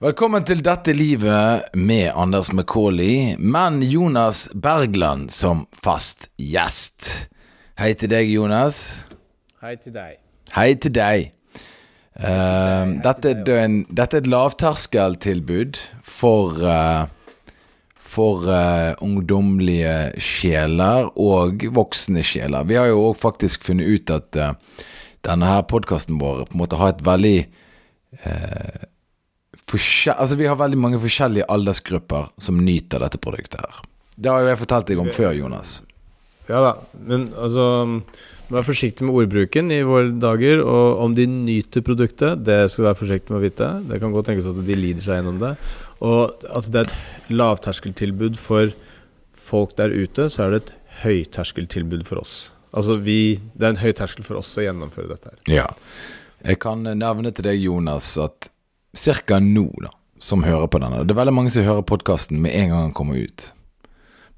Velkommen til Dette livet med Anders McCauley, men Jonas Bergland som fast gjest. Hei til deg, Jonas. Hei til deg. Hei til deg. Uh, dette, er en, dette, er et lavterskeltilbud for uh, For uh, ungdommelige sjeler og voksne sjeler. Vi har jo òg faktisk funnet ut at denne her podkasten vår på en måte har et veldig altså Vi har veldig mange forskjellige aldersgrupper som nyter dette produktet her. Det har jo jeg fortalt deg om før, Jonas. Ja da, men altså Vær forsiktig med ordbruken i våre dager. Og om de nyter produktet, det skal du være forsiktig med å vite. Det kan godt tenkes at de lider seg gjennom det. Og at det er et lavterskeltilbud for folk der ute, så er det et høyterskeltilbud for oss. Altså vi, Det er en høy terskel for oss å gjennomføre dette her. Ja. Jeg kan nevne til deg, Jonas, at ca. nå, da, som hører på denne Det er veldig mange som hører podkasten med en gang den kommer ut.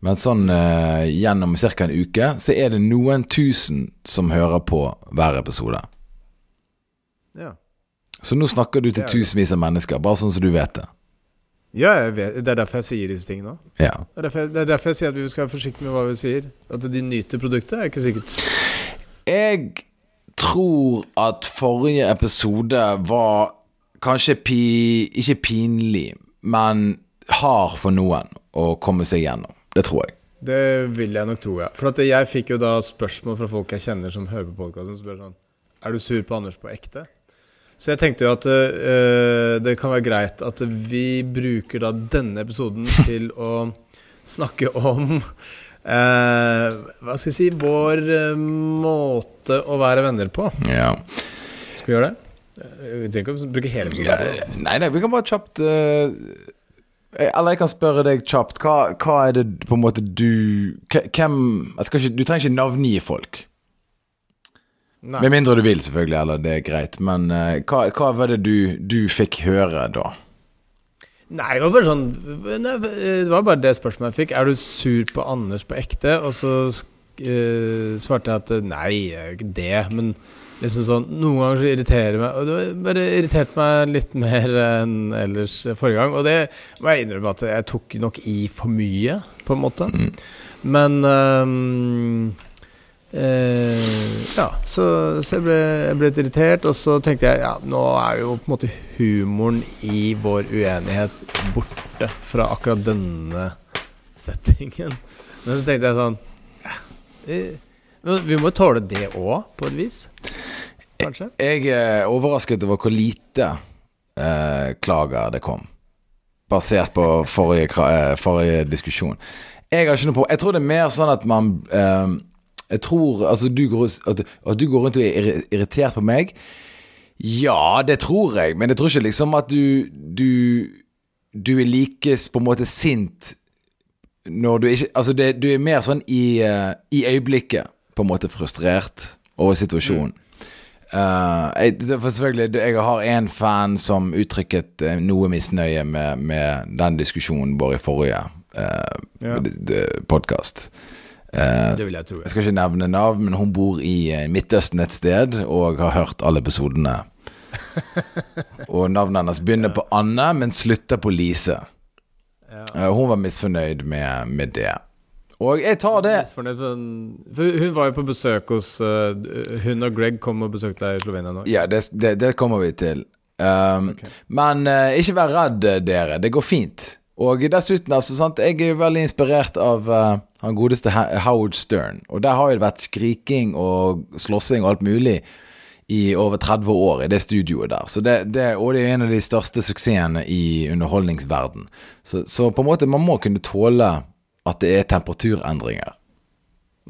Men sånn eh, gjennom ca. en uke så er det noen tusen som hører på hver episode. Ja. Så nå snakker du til tusenvis av mennesker, bare sånn som du vet det. Ja, jeg vet. det er derfor jeg sier disse tingene. Ja. Det, er derfor jeg, det er derfor jeg sier at vi skal være forsiktige med hva vi sier. At de nyter produktet, er ikke sikkert. Jeg tror at forrige episode var kanskje pi, ikke pinlig, men hard for noen å komme seg gjennom. Det tror jeg. Det vil jeg nok tro, ja. For jeg fikk jo da spørsmål fra folk jeg kjenner som hører på podkasten, som spør sånn Er du sur på Anders på ekte? Så jeg tenkte jo at uh, det kan være greit at vi bruker da denne episoden til å snakke om uh, Hva skal jeg si Vår uh, måte å være venner på. Ja. Skal vi gjøre det? Vi trenger ikke å bruke hele episoden. Nei, nei, vi kan bare kjapt uh, Eller jeg kan spørre deg kjapt. Hva, hva, er det på en måte du Hvem ikke, Du trenger ikke navngi folk. Nei. Med mindre du vil, selvfølgelig, eller det er greit. Men uh, hva, hva, var det du, du fikk høre da? Nei, det var bare sånn Det var bare det spørsmålet jeg fikk. Er du sur på Anders på ekte? Og så uh, svarte jeg at nei, jeg er ikke det. Men liksom sånn Noen ganger så irriterer meg Og det bare irriterte meg litt mer enn ellers forrige gang. Og det må jeg innrømme at jeg tok nok i for mye, på en måte. Mm. Men um, eh, Ja, så, så jeg, ble, jeg, ble, litt irritert, og så tenkte jeg ja, nå er jo på en måte humoren i vår uenighet borte fra akkurat denne settingen. Men så tenkte jeg sånn ja, vi må tåle det òg, på et vis kanskje? Jeg er overrasket over hvor lite eh, klager det kom. Basert på forrige, eh, forrige, diskusjon. Jeg har ikke noe på Jeg tror det er mer sånn at man eh, Jeg tror altså, du går, at, at, du går rundt og er irritert på meg. Ja, det tror jeg, men jeg tror ikke liksom at du Du, du er like på en måte sint når du ikke Altså, det, du er mer sånn i, uh, i øyeblikket, på en måte frustrert over situasjonen. Uh, jeg, selvfølgelig, jeg har én fan som uttrykket uh, noe misnøye med, med, den diskusjonen vår i forrige uh, ja. podkast. det vil jeg tro. Jeg skal ikke nevne navn, men hun bor i Midtøsten et sted og har hørt alle episodene. og navnet hennes begynner ja. på Anne, men slutter på Lise. Ja. hun var misfornøyd med, med det. Og jeg tar det Hun var jo på besøk hos uh, Hun og Greg kom og besøkte deg i Slovenia nå. Ja, det, det, det kommer vi til. Um, okay. Men uh, ikke vær redd, dere. Det går fint. Og dessuten, altså, sant, jeg er jo veldig inspirert av uh, han godeste Howard Stern. Og der har jo det vært skriking og slåssing og alt mulig i over 30 år i det studioet der. Så det, det, og det er en av de største suksessene i underholdningsverden. Så, så på en måte, man må kunne tåle at det er temperaturendringer.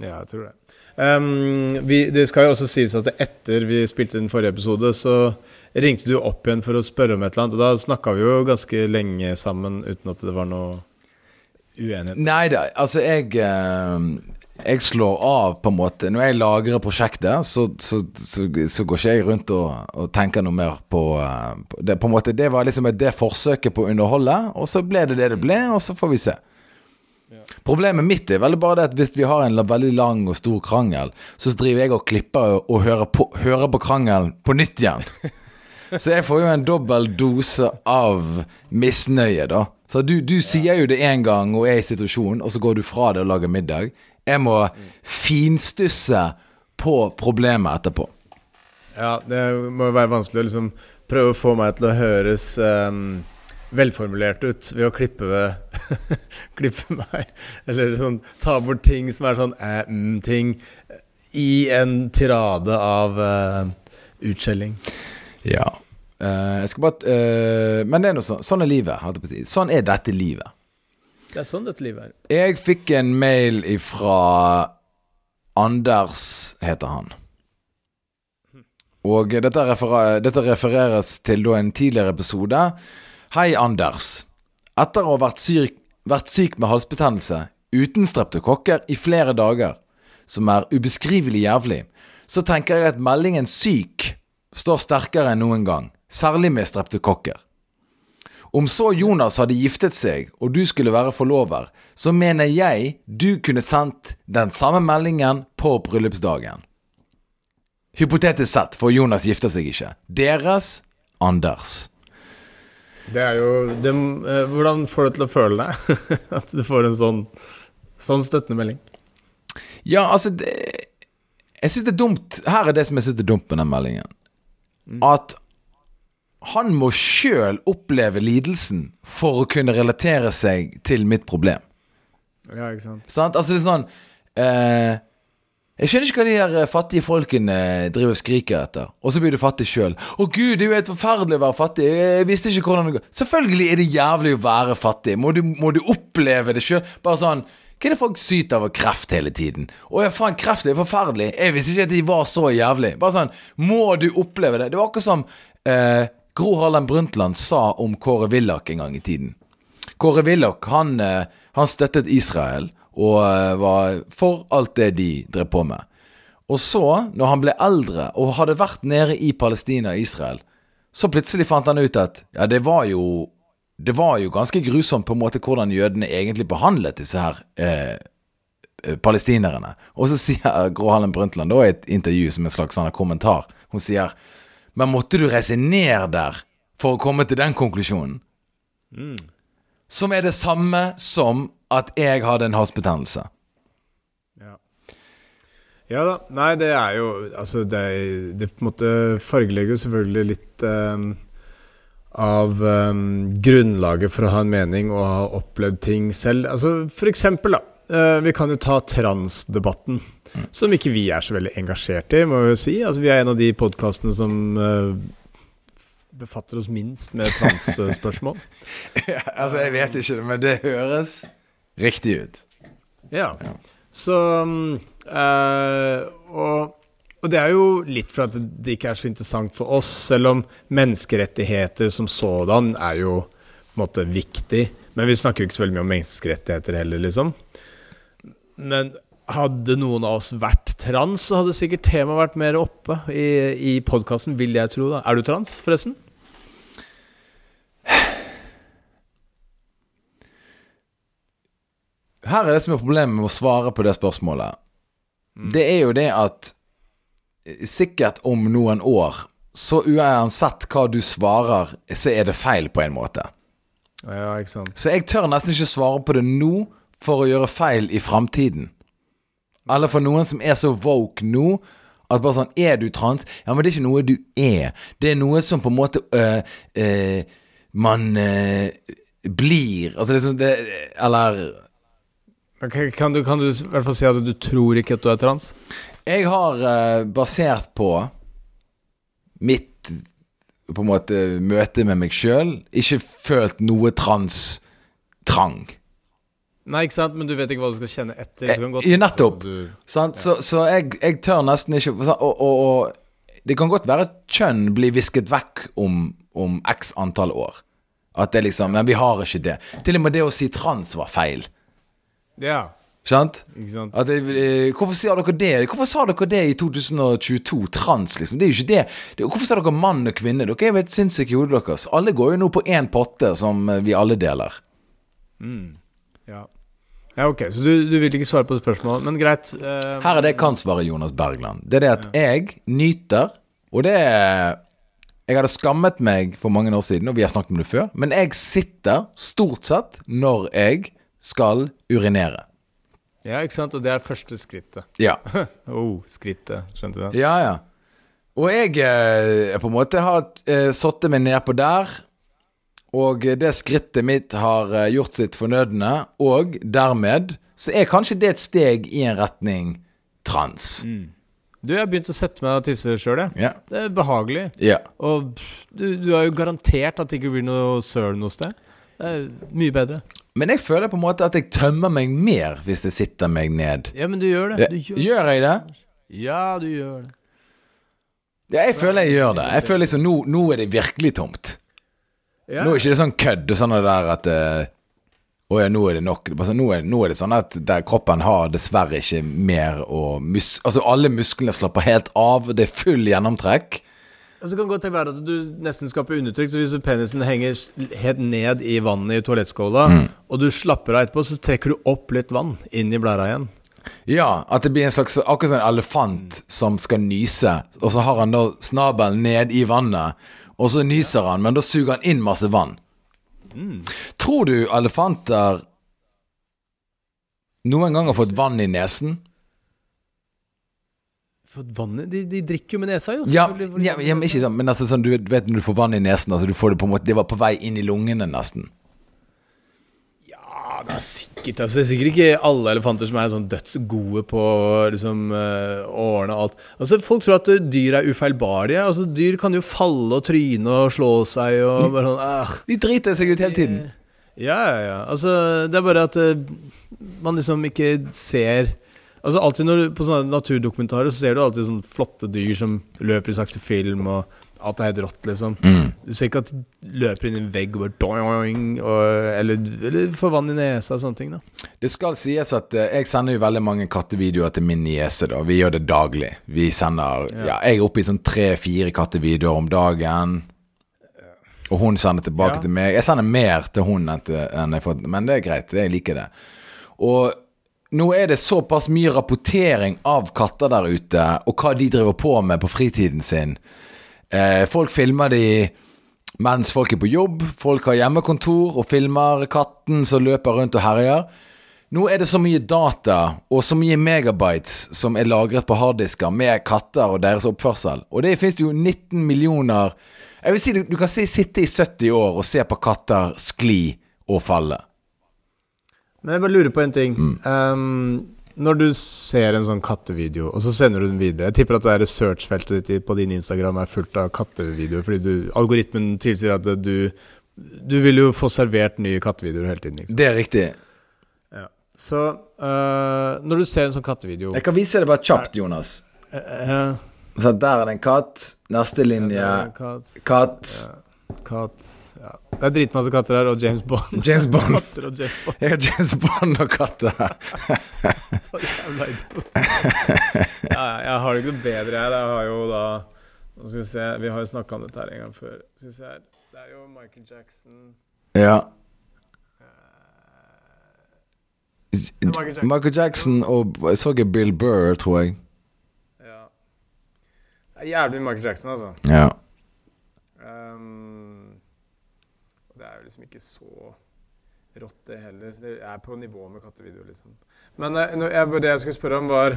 Ja, jeg tror det. Um, vi, det skal jo også sies at etter vi spilte den forrige episode, så ringte du opp igjen for å spørre om et eller annet. Og da snakka vi jo ganske lenge sammen uten at det var noe uenighet. Nei da, altså jeg eh, Jeg slår av, på en måte. Når jeg lagrer prosjektet, så, så, så, så går ikke jeg rundt og, og tenker noe mer på, på, det, på en måte, det var liksom det forsøket på å underholde, og så ble det det det ble, og så får vi se. Problemet mitt er vel bare det at hvis vi har en veldig lang og stor krangel, så driver jeg og klipper og hører på, hører på krangelen på nytt igjen. Så jeg får jo en dobbel dose av misnøye, da. Så du, du sier jo det én gang og er i situasjonen, og så går du fra det og lager middag. Jeg må finstusse på problemet etterpå. Ja, det må jo være vanskelig å liksom prøve å få meg til å høres um, velformulert ut ved å klippe, klippe meg. Eller sånn ta bort ting som er sånn æ-m-ting, i en tirade av uh, utskjelling. Ja. Uh, jeg skal bare uh, Men det er noe sånn. Sånn er livet. Si. Sånn er dette livet. Det er sånn dette livet er. Jeg fikk en mail ifra Anders, heter han. Og dette, referer, dette refereres til da en tidligere episode. Hei, Anders. Etter å ha vært syk, vært syk med halsbetennelse uten streptokokker i flere dager, som er ubeskrivelig jævlig, så tenker jeg at meldingen 'syk' står sterkere enn noen gang, særlig med streptokokker. Om så Jonas hadde giftet seg, og du skulle være forlover, så mener jeg du kunne sendt den samme meldingen på bryllupsdagen. Hypotetisk sett, for Jonas gifter seg ikke. Deres Anders. Det er jo det, eh, Hvordan får du til å føle deg? At du får en sånn, sånn støttende melding? Ja, altså det, Jeg syns det er dumt Her er det som jeg syns er dumt med den meldingen. At han må sjøl oppleve lidelsen for å kunne relatere seg til mitt problem. Ja, ikke sant. Sant? Altså, det er sånn eh, Jeg skjønner ikke hva de der fattige folkene driver og skriker etter. Og så blir du fattig sjøl. Å gud, det er jo helt forferdelig å være fattig. Jeg visste ikke hvordan det går. Selvfølgelig er det jævlig å være fattig. Må du, må du oppleve det sjøl? Bare sånn hva er det folk syter av kreft hele tiden? Å ja, faen, kreft er forferdelig. Jeg visste ikke at de var så jævlig. Bare sånn, må du oppleve det? Det var akkurat som eh, Gro Harlem Brundtland sa om Kåre Willoch en gang i tiden. Kåre Willoch, han, eh, han støttet Israel og eh, var for alt det de drev på med. Og så, når han ble eldre og hadde vært nede i Palestina og Israel, så plutselig fant han ut at ja, det var jo det var jo ganske grusomt på en måte hvordan jødene egentlig behandlet disse her eh, eh palestinerne. Og så sier Gro Harlem Brundtland da i et intervju som en slags sånn kommentar Hun sier Men måtte du reise ned der for å komme til den konklusjonen? Mm. Som er det samme som at jeg hadde en halsbetennelse. Ja. ja da. Nei, det er jo Altså, det, det på en måte fargelegger jo selvfølgelig litt um, av um, grunnlaget for å ha en mening og ha opplevd ting selv. Altså For eksempel, da. Uh, vi kan jo ta transdebatten, mm. som ikke vi er så veldig engasjert i, må vi jo si. Altså Vi er en av de podkastene som uh, befatter oss minst med transspørsmål. ja, altså, jeg vet ikke, men det høres riktig ut. Ja. ja. Så uh, Og og det er jo litt for at det ikke er så interessant for oss, selv om menneskerettigheter som sådan er jo på en måte viktig. Men vi snakker jo ikke så veldig mye om menneskerettigheter heller, liksom. Men hadde noen av oss vært trans, så hadde sikkert temaet vært mer oppe i, i podkasten, vil jeg tro. da Er du trans, forresten? Her er det som er problemet med å svare på det spørsmålet. Mm. Det er jo det at sikkert om noen år, så uansett hva du svarer, så er det feil på en måte. Ja, ikke sant. Så jeg tør nesten ikke svare på det nå for å gjøre feil i framtiden. Eller for noen som er så woke nå at bare sånn Er du trans? Ja, men det er ikke noe du er. Det er noe som på en måte øh, øh, Man øh, blir Altså liksom det Eller kan, du, kan du i hvert fall si at du tror ikke at du er trans? Jeg har basert på mitt på en måte møte med meg sjøl ikke følt noe trans-trang. Nei, ikke sant, men du vet ikke hva du skal kjenne etter. Godt, ja, nettopp. Du, ja. Så, så jeg, jeg, tør nesten ikke og, og, og, det kan godt være at kjønn blir visket vekk om, om x antall år. At det liksom Men vi har ikke det. Til og med det å si trans var feil. Ja Sant? Det, eh, hvorfor sier dere det? Hvorfor sa dere det i 2022? Trans, liksom. Det er jo ikke det. det hvorfor sa dere mann og kvinne? Dere er jo helt sinnssyke i hodet deres. Alle går jo nå på én potte som eh, vi alle deler. Mm. Ja. ja. ok. Så du, du, vil ikke svare på spørsmålet, men greit. Uh, Her er det jeg kan svare Jonas Bergland. Det er det at ja. jeg nyter, og det er Jeg hadde skammet meg for mange år siden, og vi har snakket om det før, men jeg sitter stort sett når jeg skal urinere. Ja, ikke sant? Og det er første skrittet. Ja. oh, skrittet. Skjønte du det? Ja, ja. Og jeg eh, på en måte har eh, satt meg nedpå der, og det skrittet mitt har eh, gjort sitt fornødne, og dermed så er kanskje det et steg i en retning trans. Du, jeg har begynt å sette meg og tisse sjøl, jeg. Yeah. Det er behagelig. Yeah. Og du, du har jo garantert at det ikke blir noe søl noe sted. Det er mye bedre. Men jeg føler på en måte at jeg tømmer meg mer hvis jeg sitter meg ned. Ja, men du gjør det. Du gjør, Gjør jeg det? ja, du gjør det. Ja, jeg føler jeg gjør det. Jeg føler liksom nå, nå er det virkelig tomt. Ja. Nå er ikke det sånn kødd sånn det der at eh, Å ja, nå er det nok. Sånn, Nå er, nå er det sånn at kroppen har dessverre ikke mer å mus... Altså, alle musklene slapper helt av. Det er full gjennomtrekk. Og så kan det godt være at du nesten skaper undertrykk. Så hvis penisen henger helt ned i vannet i toalettskåla, og du slapper av etterpå, så trekker du opp litt vann inn i blæra igjen. Ja, at det blir en slags Akkurat som en elefant som skal nyse, og så har han da snabelen ned i vannet, og så nyser han, men da suger han inn masse vann. Tror du elefanter noen gang har fått vann i nesen? Fått vann i De, de drikker jo med nesa, jo. Ja, ja, ja men ikke sånn, men altså sånn, du vet, vet når du får vann i nesen, altså du får det på en måte Det var på vei inn i lungene, nesten. Det er sikkert altså, Det er sikkert ikke alle elefanter som er sånn dødsgode på liksom eh, å ordne alt. Altså, Folk tror at dyr er ufeilbarlige. Altså, Dyr kan jo falle og tryne og slå seg og bare sånn. De driter seg ut hele tiden. Ja, ja, ja. Altså, det er bare at eh, man liksom ikke ser Altså alltid når du, På sånne naturdokumentarer så ser du alltid sånne flotte dyr som løper i sakte film, og alt er helt rått, liksom. Du ser ikke at de løper inn i en vegg og bare doing, og, eller, eller får vann i nesa og sånne ting. da Det skal sies at uh, jeg sender jo veldig mange kattevideoer til min niese, da. Vi gjør det daglig. Vi sender Ja, jeg er oppe i sånn tre-fire kattevideoer om dagen. Og hun sender tilbake Ja. til meg. Jeg sender mer til hun enn, til, enn jeg får Men det er greit. Jeg liker det. Og nå er det såpass mye rapportering av katter der ute, og hva de driver på med på fritiden sin. Eh, folk filmer de mens folk er på jobb. Folk har hjemmekontor og filmer katten som løper rundt og herjer. Nå er det så mye data og så mye megabytes som er lagret på harddisker med katter og deres oppførsel. Og det finnes jo 19 millioner Jeg vil si du, du kan si, sitte i 70 år og se på katter skli og falle. Men jeg bare lurer på en ting. Um, når du ser en sånn kattevideo, og så sender du den videre Jeg tipper at det researchfeltet ditt på din Instagram er fullt av kattevideoer, fordi du, algoritmen tilsier at du Du vil jo få servert nye kattevideoer hele tiden. Sant? Det er riktig. Ja. Så uh, når du ser en sånn kattevideo Jeg kan vise det bare kjapt, Jonas. uh, Så der er det en katt. Neste linje Katt, katt. katt ja. Det er dritmasse katter her, og James Bond. James Bond. Katter og James Bond. Jeg har James Bond og katter her. Så jævla idiot. ja, jeg har det ikke noe bedre her. Jeg har jo da Nå skal vi se, vi har jo snakka om dette her en gang før. Skal vi se her. Det er jo Michael Jackson Ja. Michael Jackson. Michael Jackson og jeg så ikke Bill Burr, tror jeg. Ja. Det er jævlig Michael Jackson, altså. Ja. Um, det er jo liksom ikke så rått, det heller. Det er på nivå med kattevideo, liksom. Men eh, jeg, det jeg skulle spørre om, var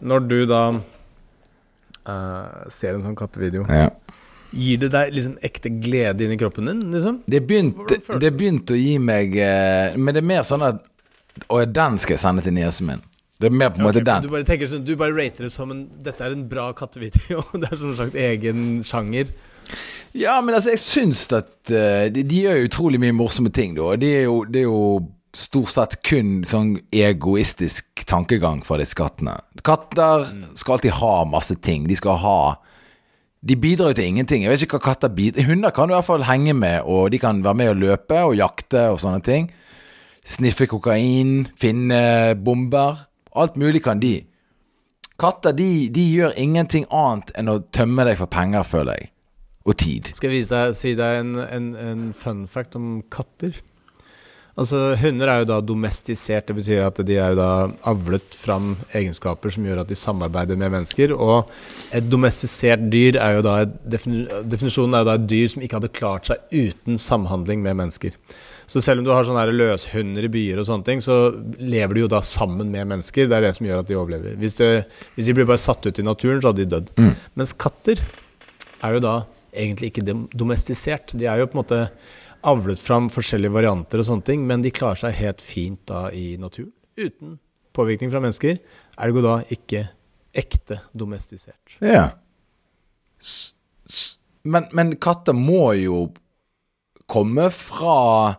Når du da uh, ser en sånn kattevideo, ja. gir det deg liksom ekte glede inni kroppen din? liksom? Det begynte, det begynte å gi meg eh, Men det er mer sånn at Å, den skal jeg sende til niesen min. Det er mer på en måte Ok, den. Du bare tenker sånn, du bare rater det som en Dette er en bra kattevideo. Det er sånn slags egen sjanger. Ja, men altså, jeg syns at uh, de, de gjør utrolig mye morsomme ting, da. Det er jo, det er jo stort sett kun sånn egoistisk tankegang fra disse kattene. Katter skal alltid ha masse ting. De skal ha De bidrar jo til ingenting. Jeg vet ikke hva katter bidrar Hunder kan du i hvert fall henge med, og de kan være med og løpe og jakte og sånne ting. Sniffe kokain, finne bomber. Alt mulig kan de. Katter de, de gjør ingenting annet enn å tømme deg for penger, føler jeg. Og tid. Skal jeg vise deg, si deg en, en, en fun fact om katter? Altså, Hunder er jo da domestisert. Det betyr at de er jo da avlet fram egenskaper som gjør at de samarbeider med mennesker. Og et domestisert dyr er jo da Definisjonen er jo da et dyr som ikke hadde klart seg uten samhandling med mennesker. Så selv om du har sånne løshunder i byer, og sånne ting, så lever de jo da sammen med mennesker. Det er det som gjør at de overlever. Hvis, det, hvis de blir bare satt ut i naturen, så hadde de dødd. Mm. Mens katter er jo da egentlig ikke domestisert. De er jo på en måte avlet fram forskjellige varianter og sånne ting, men de klarer seg helt fint da i naturen. Uten påvirkning fra mennesker. Ergo da ikke ekte domestisert. Ja. S men, men katter må jo komme fra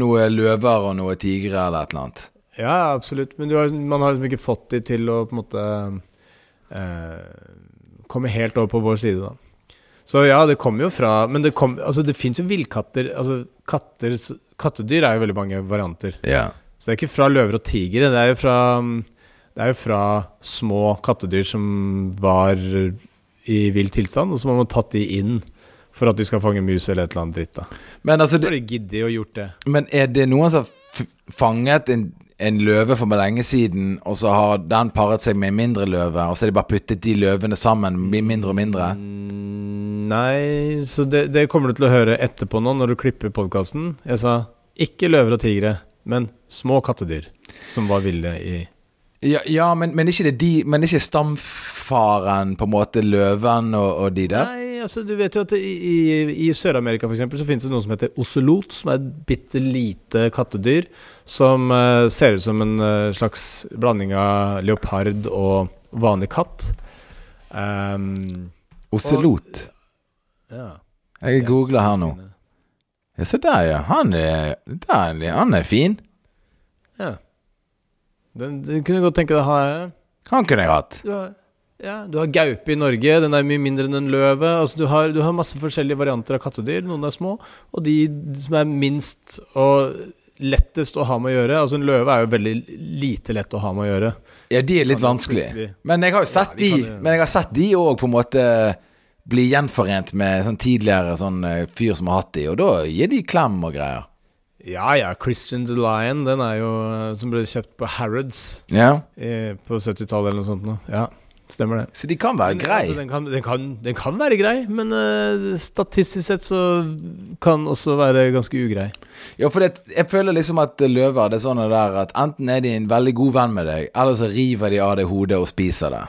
noe løver og noe tigre eller et eller annet. Ja, absolutt. Men har, man har liksom ikke fått de til å på en måte eh, komme helt over på vår side, da. Så ja, det kommer jo fra Men det, kom, altså, det fins jo villkatter. Altså, katter, kattedyr er jo veldig mange varianter. Ja. Så det er ikke fra løver og tigre. Det er jo fra, det er jo fra små kattedyr som var i vill tilstand, og så har man tatt de inn for at de skal fange mus eller et eller annet dritt. da Men altså Så har de giddet å gjort det. Men er det noen som har fanget en, en løve for lenge siden, og så har den paret seg med en mindre løve, og så har de bare puttet de løvene sammen, blir mindre og mindre? Mm, nei, så det, det, kommer du til å høre etterpå nå, når du klipper podkasten. Jeg sa ikke løver og tigre, men små kattedyr som var ville i ja, ja, men, men, ikke de, men ikke stamfaren, på en måte, løven og, og de der? Nei, altså du vet jo at i, i, i Sør-Amerika f.eks. så finnes det noe som heter ocelot, som er et bitte lite kattedyr som uh, ser ut som en uh, slags blanding av leopard og vanlig katt. Um, ocelot? Ja. Jeg googler her nå. Ja, se der, ja. Han er, der, han er fin. Ja. Den, den kunne godt tenke deg å ha. Han kunne jeg hatt. Du har, ja, du har gaupe i Norge. Den er mye mindre enn en løve. Altså, du, har, du har masse forskjellige varianter av kattedyr. Noen er små, og de som er minst og lettest å ha med å gjøre Altså En løve er jo veldig lite lett å ha med å gjøre. Ja, de er litt vanskelig. Men jeg har jo sett ja, de, de Men jeg har sett de òg på en måte bli gjenforent med sånn tidligere sånn eh, fyr som har hatt de, og da gir de klem og greier. Ja ja, Christian the Lion, den er jo eh, som ble kjøpt på Harrods ja. i, på 70-tallet eller noe sånt. Nå. Ja, stemmer det. Så de kan være men, grei? Altså, den, kan, den, kan, den, kan, være grei, men uh, statistisk sett så kan også være ganske ugrei. Ja, for det, jeg føler liksom at løver det er sånn der at enten er de en veldig god venn med deg, eller så river de av deg hodet og spiser det.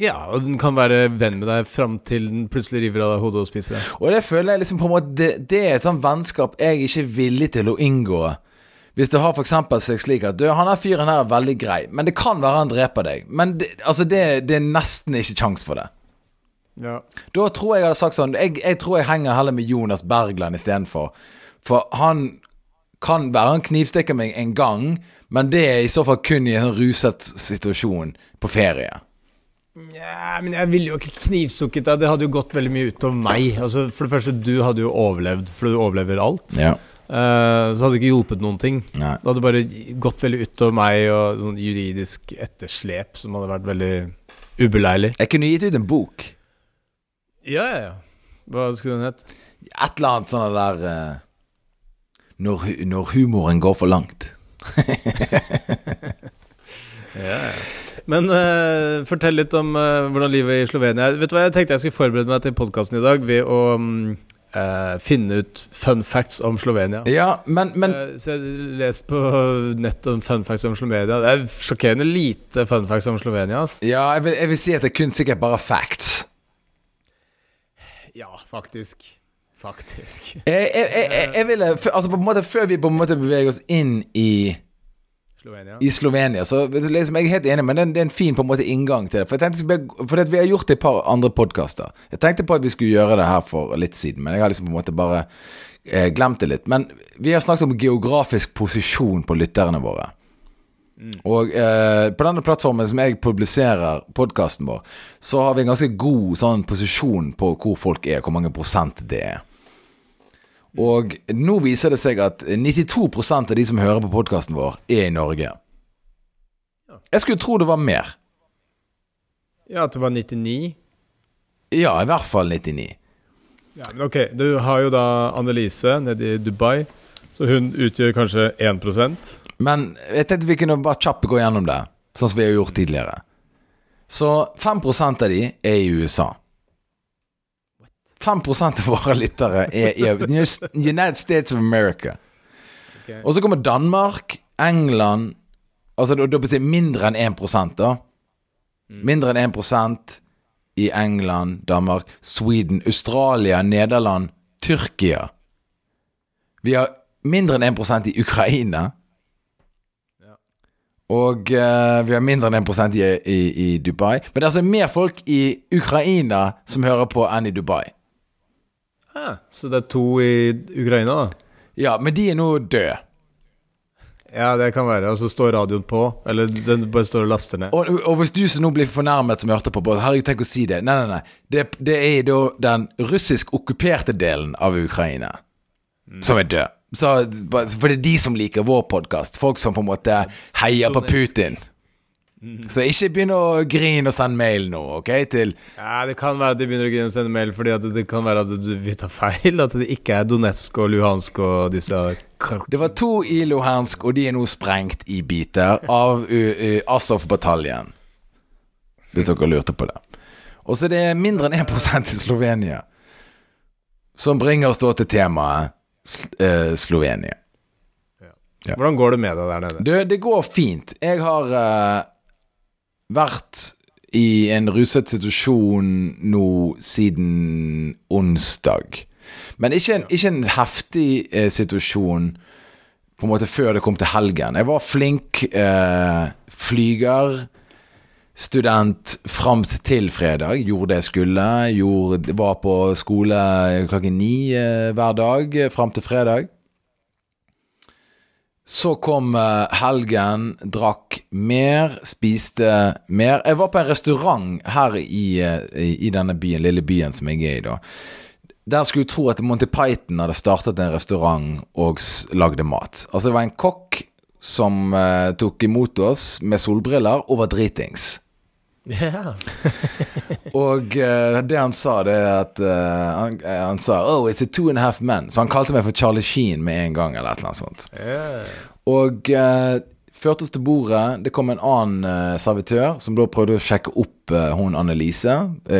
Ja, og den kan være venn med deg fram til den plutselig river av deg hodet og spiser deg. Og det føler jeg liksom på en måte Det, det er et sånt vennskap jeg ikke er villig til å inngå. Hvis det har f.eks. seg slik at du, han her fyren her er veldig grei, men det kan være han dreper deg. Men det, altså det, det er nesten ikke kjangs for det. Ja. Da tror jeg jeg hadde sagt sånn Jeg, jeg tror jeg henger heller med Jonas Bergland istedenfor. For han kan være han knivstikker meg en gang, men det er i så fall kun i en ruset situasjon på ferie. Nja, men jeg ville jo ikke knivstukket deg. Det hadde jo gått veldig mye utover meg. Altså, for det første, du hadde jo overlevd, for du overlever alt. Ja. Uh, så hadde det ikke hjulpet noen ting. Nei. Det hadde bare gått veldig utover meg og sånn juridisk etterslep som hadde vært veldig ubeleilig. Jeg kunne gitt ut en bok. Ja, ja, ja. Hva skulle den hett? Et eller annet sånn der uh, når, når humoren går for langt. ja, ja. Men uh, fortell litt om uh, hvordan livet i Slovenia er. Vet du hva, Jeg tenkte jeg skulle forberede meg til podkasten i dag ved å um, uh, finne ut fun facts om Slovenia. Ja, men, men Så jeg leste på nett om fun facts om Slovenia. Det er sjokkerende lite fun facts om Slovenia. Ass. Ja, jeg vil, jeg vil si at det er kun sikkert bare facts. Ja, faktisk. Faktisk. Jeg, jeg, jeg, jeg ville Altså, på en måte før vi på en måte beveger oss inn i Slovenia. I Slovenia. Så liksom, jeg er helt enig, men det er, det er en fin på en måte inngang til det. For, tenkte, for vi har gjort det i et par andre podkaster. Jeg tenkte på at vi skulle gjøre det her for litt siden, men jeg har liksom på en måte bare eh, glemt det litt. Men vi har snakket om geografisk posisjon på lytterne våre. Mm. Og eh, på denne plattformen som jeg publiserer podkasten vår, så har vi en ganske god sånn posisjon på hvor folk er, hvor mange prosent det er. Og nå viser det seg at 92% av de som hører på podkasten vår, er i Norge. Jeg skulle tro det var mer. Ja, at det var 99? Ja, i hvert fall 99. Ja, men ok, Du har jo da Annelise nede i Dubai. Så hun utgjør kanskje 1% Men jeg tenkte vi kunne bare kjapt gå gjennom det, sånn som vi har gjort tidligere. Så 5 av de er i USA. 5% av våre lyttere er i United States of America. Okay. Og så kommer Danmark, England Altså da, da betyr mindre enn 1 da. Mindre enn 1% i England, Danmark, Sweden, Australia, Nederland, Tyrkia. Vi har mindre enn 1% i Ukraina. Og uh, vi har mindre enn 1 i, i, i Dubai. Men det er altså mer folk i Ukraina som hører på, enn i Dubai. Ah, så det er to i Ukraina, da? Ja, men de er nå døde. Ja, det kan være. Og så står radioen på. Eller den bare står og laster ned. Og, og hvis du som nå blir fornærmet som hørte på, bare, herregud, tenk å si det. Nei, nei, nei. Det, det er da den russisk okkuperte delen av Ukraina som er død. Så, for det er de som liker vår podkast. Folk som på en måte heier på Donetsk. Så ikke begynn å grine og sende mail nå, OK? Til Ja, Det kan være at de begynner å grine og sende mail fordi at det kan være at du vil ta feil. At det ikke er Donetsk og Luhansk og disse Det var to i Luhansk, og de er nå sprengt i biter av uh, uh, Azov-bataljen. Hvis dere lurte på det. Og så er det mindre enn 1% i Slovenia. Som bringer oss da til temaet eh, Slovenia. Ja. Hvordan går det med deg der nede? Det, det går fint. Jeg har eh, vært i en ruset situasjon nå siden onsdag. Men ikke en, ikke en heftig eh, situasjon på en måte før det kom til helgen. Jeg var flink eh, flyger. Student fram til fredag. Gjorde det jeg skulle. Gjorde, var på skole klokken ni eh, hver dag eh, fram til fredag. Så kom eh, helgen, drakk mer, spiste mer. Jeg var på en restaurant her i, eh, i, i denne byen, lille byen som jeg er i, da. Der skulle du tro at Monty Python hadde startet en restaurant og lagde mat. Altså, det var en kokk som eh, tok imot oss med solbriller og var dritings. Ja. Og uh, det han sa, det er at uh, han, eh, han sa Oh, it's a two and a half men. Så han kalte meg for Charlie Sheen med en gang, eller et eller annet sånt. Yeah. Og uh, førte oss til bordet. Det kom en annen servitør som da prøvde å sjekke opp hun Annelise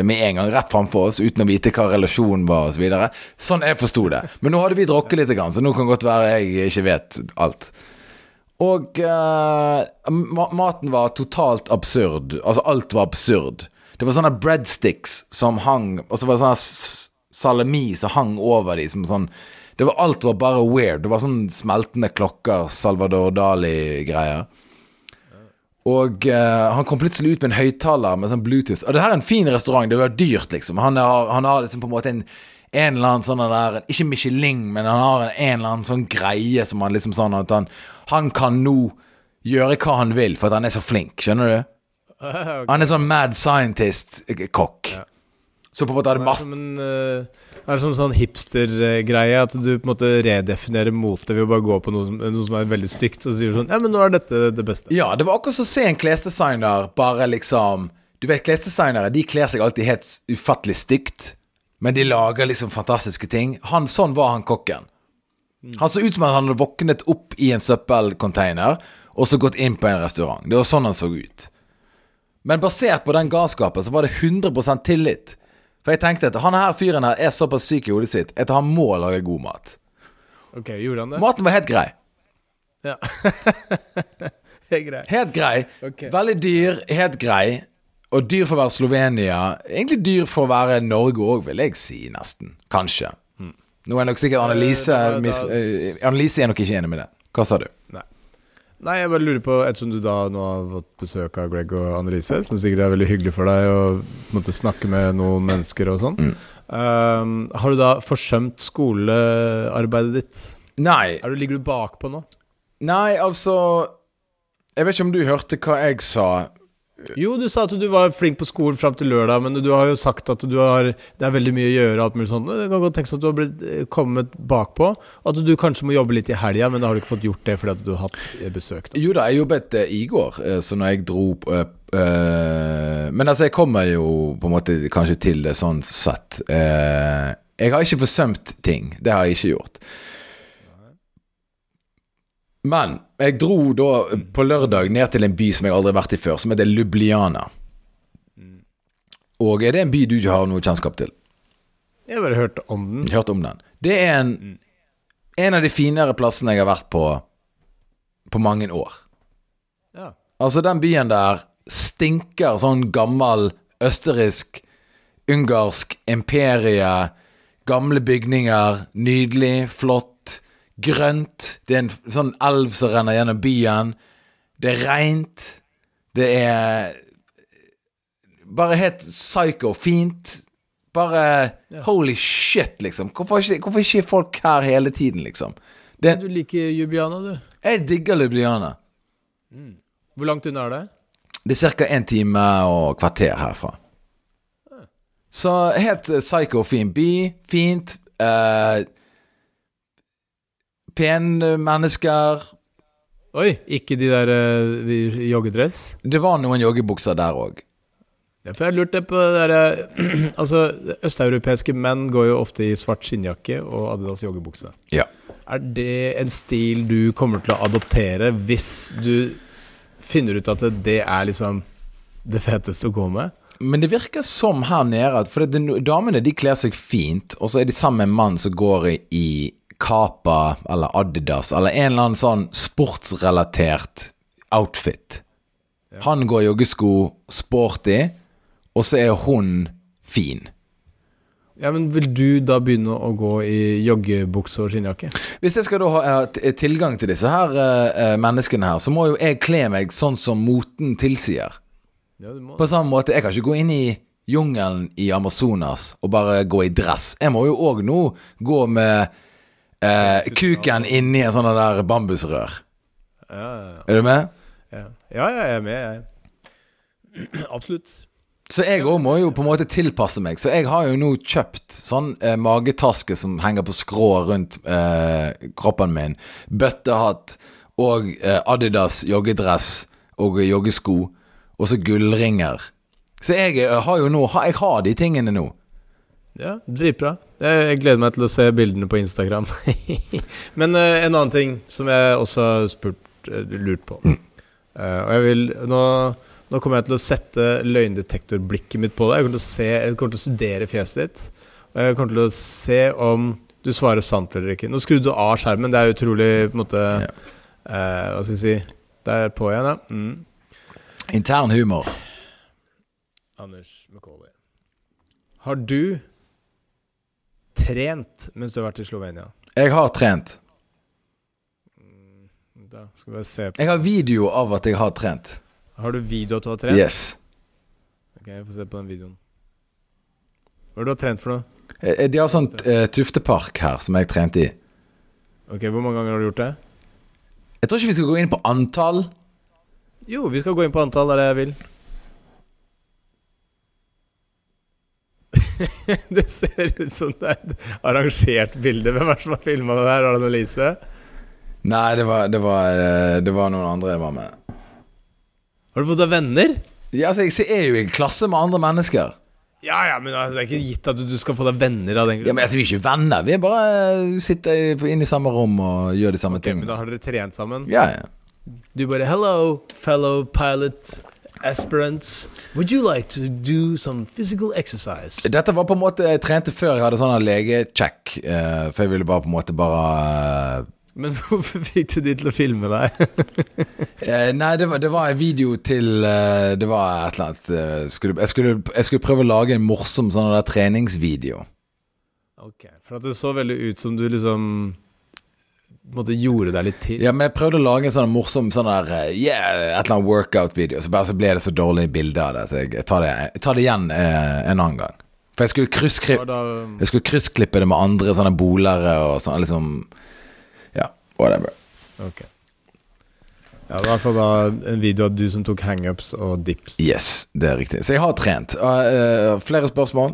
med en gang rett framfor oss, uten å vite hva relasjonen var osv. Så videre. sånn jeg forsto det. Men nå hadde vi drukket litt, så nå kan godt være jeg ikke vet alt. Og uh, maten var totalt absurd. Altså, alt var absurd. Det var sånne breadsticks som hang Og så var det sånn salami som hang over dem, sånn det var, Alt var bare weird. Det var sånn smeltende klokker, Salvador Dali-greier. Og uh, han kom plutselig ut med en høyttaler med sånn Bluetooth. Og det her er en fin restaurant, det var dyrt, liksom. Han har, han har liksom på en måte en en eller annen sånn der Ikke Michelin, men han har en, en eller annen sånn greie som han liksom sånn at han Han kan nå gjøre hva han vil, for at han er så flink. Skjønner du? Okay. Han er sånn mad scientist-kokk. Ja. Så på en måte er Det masse eh, det er som en sånn hipstergreie, at du på en måte redefinerer mote ved å bare gå på noe som, noe som er veldig stygt, og så sier du sånn Ja, men nå er dette det beste. Ja, det var akkurat som å se en klesdesigner bare liksom Du vet, klesdesignere de kler seg alltid helt ufattelig stygt, men de lager liksom fantastiske ting. Han, Sånn var han kokken. Han så ut som han hadde våknet opp i en søppelcontainer og så gått inn på en restaurant. Det var sånn han så ut. Men basert på den galskapen så var det 100% tillit. For jeg tenkte at han her fyren her er såpass syk i hodet sitt at han må lage god mat. Ok, gjorde han det? Maten var helt grei. Ja. helt grei. Helt grei. Okay. Veldig dyr, helt grei. Og dyr for å være Slovenia. Egentlig dyr for å være Norge òg, vil jeg si, nesten. Kanskje. Nå er nok sikkert Annelise Eh, da- eh, Annelise er nok ikke enig med det. Hva sa du? Nei. Nei, jeg bare lurer på, ettersom du da nå har fått besøk av Greg og Annelise, som sikkert er veldig hyggelig for deg å måtte snakke med noen mennesker og sånn, um, har du da forsømt skolearbeidet ditt? Nei, Er du, ligger du bakpå nå? nei, altså Jeg vet ikke om du hørte hva jeg sa. Jo, du sa at du var flink på skolen fram til lørdag, men du har jo sagt at du har, det er veldig mye å gjøre. alt mulig sånt. Det kan godt tenkes at du har blitt, eh, kommet bakpå. At du kanskje må jobbe litt i helga, men da har du ikke fått gjort det fordi du har hatt eh, besøk. Da. Jo da, jeg jobbet eh, i går, så når jeg dro øh, Men altså, jeg kommer jo på en måte kanskje til det sånn sett. Jeg har ikke forsømt ting. Det har jeg ikke gjort. Men jeg dro da på lørdag ned til en by som jeg aldri har vært i før, som heter Lubliana. Og er det en by du ikke har noe kjennskap til? Jeg har bare hørt om den. Hørt om den. Det er en, en av de finere plassene jeg har vært på på mange år. Ja. Altså, den byen der stinker sånn gammel østerriksk, ungarsk imperie. Gamle bygninger. Nydelig, flott, grønt. Det er en sånn elv som renner gjennom byen. Det er reint. Det er bare helt psycho fint. Bare holy shit, liksom. Hvorfor ikke, hvorfor ikke folk her hele tiden, liksom? Det, Du liker Jubiana, du. jeg digger Ljubljana. Hvor langt unna er det? Det er ca. en time og kvarter herfra. Så helt eh, psycho fin by. Fint. Eh, Pene mennesker. Oi, ikke de der uh, joggedress? Det var noen joggebukser der òg. Ja, for jeg lurte på det derre Altså, østeuropeiske menn går jo ofte i svart skinnjakke og Adidas joggebukse. Ja. Er det en stil du kommer til å adoptere hvis du finner ut at det er liksom det feteste å gå med? Men det virker som her nede at For det, damene de kler seg fint, og så er de sammen med en mann som går i, Kapa eller Adidas eller en eller annen sånn sportsrelatert outfit. Han går joggesko sporty, og så er hun fin. Ja, men Vil du da begynne å gå i joggebukse og skinnjakke? Hvis jeg skal da ha eh, tilgang til disse her eh, eh, menneskene her, så må jo jeg kle meg sånn som moten tilsier. Ja, På samme måte, jeg kan ikke gå inn i jungelen i Amazonas og bare gå i dress. Jeg må jo òg nå gå med eh, kuken inni en sånn der bambusrør. Ja, ja, Er du med? ja. ja, ja jeg er med, jeg. Absolutt. Så jeg òg må jo på en måte tilpasse meg. Så jeg har jo nå kjøpt sånn eh, magetaske som henger på skrå rundt eh, kroppen min. Bøttehatt og eh, Adidas joggedress og joggesko. Og så gullringer. Så jeg eh, har jo nå Jeg har de tingene nå. Ja, Dritbra. Jeg gleder meg til å se bildene på Instagram. Men uh, en annen ting som jeg også har spurt, uh, lurt på uh, Og jeg vil nå, nå kommer jeg til å sette løgndetektorblikket mitt på deg. Jeg kommer se, jeg kommer til å studere fjeset ditt. Og jeg kommer til å se om du svarer sant eller ikke. Nå skrudde du av skjermen. Det er utrolig på en måte Hva skal jeg si Det er på igjen, ja. Mm. Intern humor. Anders McCauley. Har du trent mens du har vært i Slovenia? Jeg har trent. Da skal vi se på Jeg har video av at jeg har trent. Har du video at du har trent? Yes. Ok, jeg får se på den videoen. Hva har du trent for noe? Eh, De har sånn uh, tuftepark her som jeg trente i. Ok, Hvor mange ganger har du gjort det? Jeg tror ikke vi skal gå inn på antall. Jo, vi skal gå inn på antall, det er det jeg vil. det ser ut som det er et arrangert bilde. Hvem er det som har filma det der? Var det Annelise? Nei, det var, det, var, eh, det var noen andre jeg var med. Har du fått deg venner? Ja, altså, jeg er jo i klasse med andre mennesker. Ja, ja, men altså, det er ikke gitt at du, du skal få deg venner av den Ja, grunn. men altså, Vi er ikke venner. Vi er bare eh, sitter inne i samme rom og gjør de samme ting men da har dere trent sammen? Ja, ja. Du bare Hello, fellow pilot aspirants. Would you like to do some physical exercise? Dette var på en måte Jeg trente før jeg hadde sånn legecheck. uh, for jeg ville bare på en måte bare Men hvorfor fikk du de til å filme deg? eh, Nei, det var, det var en video til eh, Det var et eller annet eh, skulle, jeg, skulle, jeg skulle prøve å lage en morsom sånn der treningsvideo. ok, For at det så veldig ut som du liksom måte gjorde deg litt til. Ja, men jeg prøvde å lage en sånn morsom sånn der eh, Yeah, et eller annet workout-video. Så bare så ble det så dårlig bilde av det. Så jeg, jeg, tar, det jeg tar det igjen eh, en annen gang. For jeg skulle, kryssklippe jeg skulle kryssklippe det med andre sånne bolere og sånn liksom Ja, whatever. ok. Ja, i hvert fall da en video av du som tok hangups og dips. Yes, det er riktig. Så jeg har trent. Uh, uh, flere spørsmål?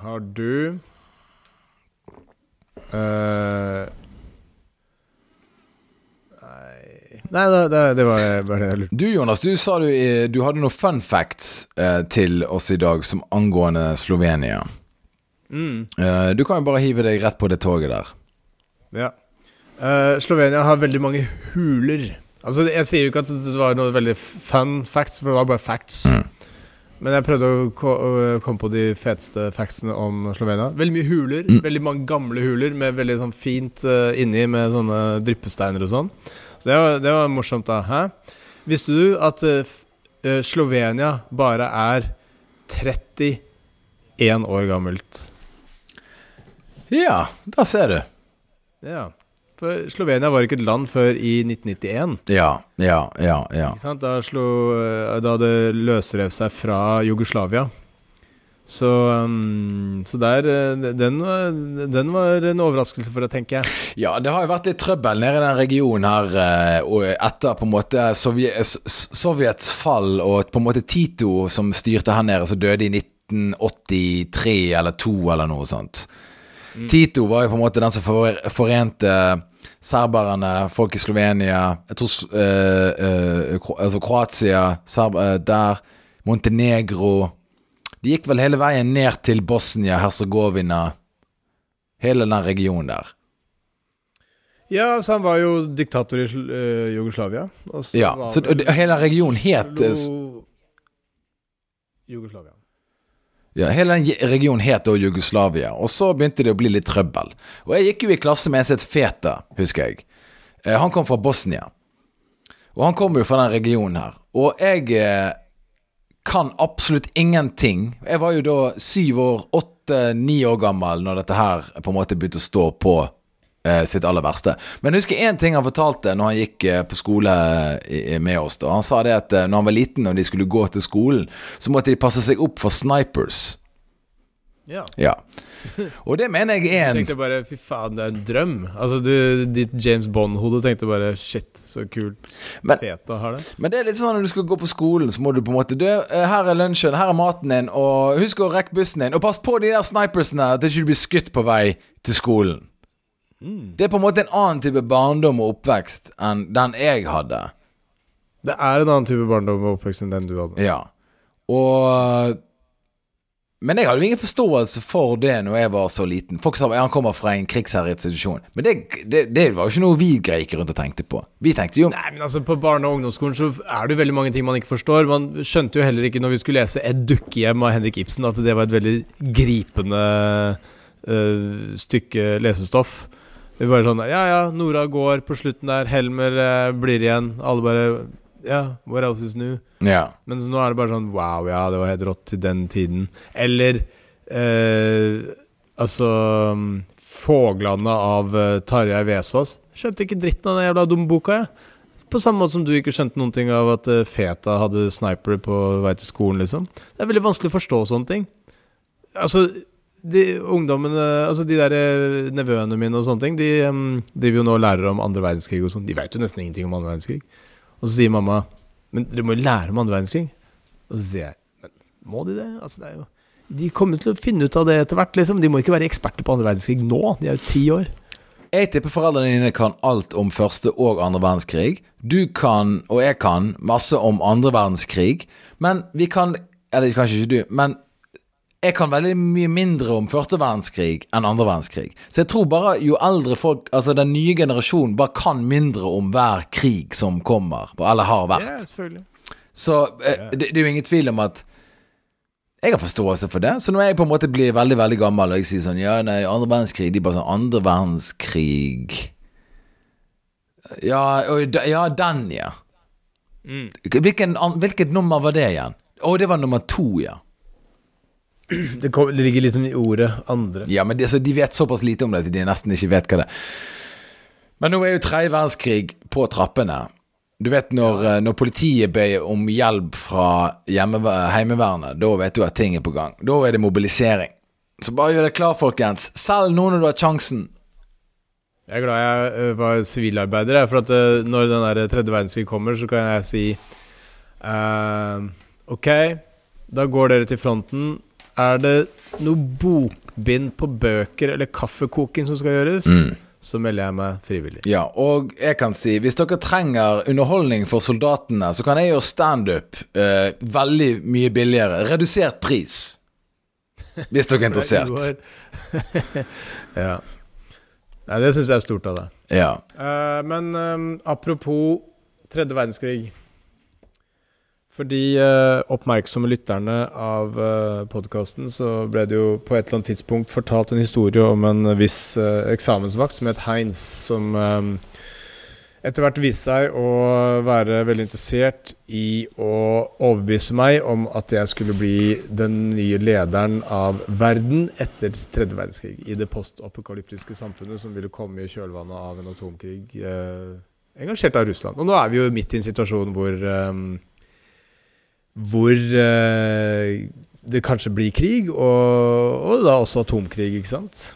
Har du eh, Nei det, det, det var bare det jeg lurte Du Jonas, du sa du, du hadde noen fun facts eh, til oss i dag som angående Slovenia. mm, Eh, du kan jo bare hive deg rett på det toget der. Ja. Eh, Slovenia har veldig mange huler. Altså, jeg sier jo ikke at det var noe veldig fun facts, for det var bare facts. Mm. Men jeg prøvde å komme på de feteste factsene om Slovenia. Veldig mye huler. Mm. Veldig mange gamle huler med veldig sånn fint uh, inni med sånne dryppesteiner og sånn. Så det var, det var morsomt, da. Hæ? Visste du at uh, Slovenia bare er 31 år gammelt? Ja, da ser du. Ja. For Slovenia var ikke et land før i 1991. Ja, ja, ja. ja. Da, slo, eh, da det løsrev seg fra Jugoslavia. Så, um, så der eh, den var, den var en overraskelse for deg, tenker jeg. Ja, det har jo vært litt trøbbel nede i den regionen her eh, etter på en måte Sovjets fall og på en måte Tito som styrte her nede, som døde i 1983 eller 2 eller noe sånt. Tito var jo på en måte den som for, forente serberne, folk i Slovenia Jeg tror uh, Kro- altså Kroatia, Serb, uh, der, Montenegro De gikk vel hele veien ned til Bosnia-Hercegovina. Hele den regionen der. Ja, så han var jo diktator i Sl- Jugoslavia. Ja, så hele regionen het Jugoslavia. Ja, hele den regionen het da Jugoslavia, og så begynte det å bli litt trøbbel. Og jeg gikk jo i klasse med en som het Feta, husker jeg. Eh, Han kom fra Bosnia. Og han kom jo fra den regionen her. Og jeg eh, kan absolutt ingenting. Jeg var jo da syv år, åtte-ni år gammel når dette her på en måte begynte å stå på sitt aller verste. Men jeg husker én ting han fortalte når han gikk eh, på skole eh, med oss. da Han sa det at eh, når han var liten og de skulle gå til skolen, så måtte de passe seg opp for snipers. Ja. Ja. Og det mener jeg er en Du tenkte bare fy faen, det er en drøm. Altså, du, ditt James Bond-hode tenkte bare shit, så kult. Men- Feta har det. Men det er litt sånn når du skal gå på skolen, så må du på en måte Du, eh, her er lunsjen, her er maten din, og husk å rekke bussen din. Og pass på de der snipersene, at ikke blir skutt på vei til skolen. Det er på en måte en annen type barndom og oppvekst enn den jeg hadde. Det er en annen type barndom og oppvekst enn den du hadde. Ja. Og Men jeg hadde jo ingen forståelse for det når jeg var så liten. Folk sa han kommer fra en krigsherjet situasjon. Men det, det, det var jo ikke noe vi gikk rundt og tenkte på. Vi tenkte jo Nei, men altså På barne- og ungdomsskolen så er det jo veldig mange ting man ikke forstår. Man skjønte jo heller ikke når vi skulle lese Et dukkehjem av Henrik Ibsen, at det var et veldig gripende uh, stykke lesestoff. Vi bare sånn Ja, ja, Nora går på slutten der. Helmer eh, blir igjen. Alle bare Ja, what else is new? Ja. Mens nå er det bare sånn Wow, ja, det var helt rått til den tiden. Eller eh, Altså um, av eh, Tarjei Vesaas. Skjønte ikke dritten av den jævla dumme boka, jeg. På samme måte som du ikke skjønte noen ting av at eh, Feta hadde sniper på vei til skolen, liksom. Det er veldig vanskelig å forstå sånne ting. Altså, de ungdommene Altså, de der eh, nevøene mine og sånne ting, de em, driver jo nå og lærer om andre verdenskrig og sånn. De vet jo nesten ingenting om andre verdenskrig. Og så sier mamma Men dere må jo lære om andre verdenskrig. Og så sier jeg Men må de det? Altså, det er jo De kommer til å finne ut av det etter hvert, liksom. De må ikke være eksperter på andre verdenskrig nå. De er jo ti år. Jeg tipper foreldrene dine kan alt om første og andre verdenskrig. Du kan, og jeg kan, masse om andre verdenskrig. Men vi kan Eller kanskje ikke du, men jeg kan veldig mye mindre om første verdenskrig enn andre verdenskrig. Så jeg tror bare jo eldre folk, altså den nye generasjonen, bare kan mindre om hver krig som kommer, eller har vært. selvfølgelig. Så eh, det, det er jo ingen tvil om at jeg har forståelse for det. Så når jeg på en måte blir veldig veldig gammel og jeg sier sånn Ja, nei, andre verdenskrig De bare sånn Andre verdenskrig Ja, og ja den, ja. Hvilken, hvilket nummer var det igjen? Å, det var nummer to, ja. Det, kom, det ligger liksom i ordet 'andre'. Ja, men de, altså, de vet såpass lite om det at de nesten ikke vet hva det er. Men nå er jo tredje verdenskrig på trappene. Du vet når, eh, når politiet ber om hjelp fra Heimevernet, da vet du at ting er på gang. Da er det mobilisering. Så bare gjør deg klar, folkens. Selv nå når du har sjansen. Jeg er glad jeg var sivilarbeider, for at når den der tredje verdenskrig kommer, så kan jeg si uh, Ok, da går dere til fronten. Er det noe bokbind på bøker eller kaffekoking som skal gjøres, så melder jeg meg frivillig. Ja, og jeg kan si, hvis dere trenger underholdning for soldatene, så kan jeg gjøre standup eh, veldig mye billigere. Redusert pris. Hvis dere er interessert. ja. Nei, det syns jeg er stort av deg. Ja. Uh, men um, apropos tredje verdenskrig. For de eh, oppmerksomme lytterne av uh, podkasten, så ble det jo på et eller annet tidspunkt fortalt en historie om en viss eh, eksamensvakt som het Heinz, som eh, etter hvert viste seg å være veldig interessert i å overbevise meg om at jeg skulle bli den nye lederen av verden etter tredje verdenskrig. I det postapokalyptiske samfunnet som ville komme i kjølvannet av en atomkrig eh, engasjert av Russland. Og nå er vi jo midt i en situasjon hvor eh, hvor eh, det kanskje blir krig, og, og da også atomkrig, ikke sant?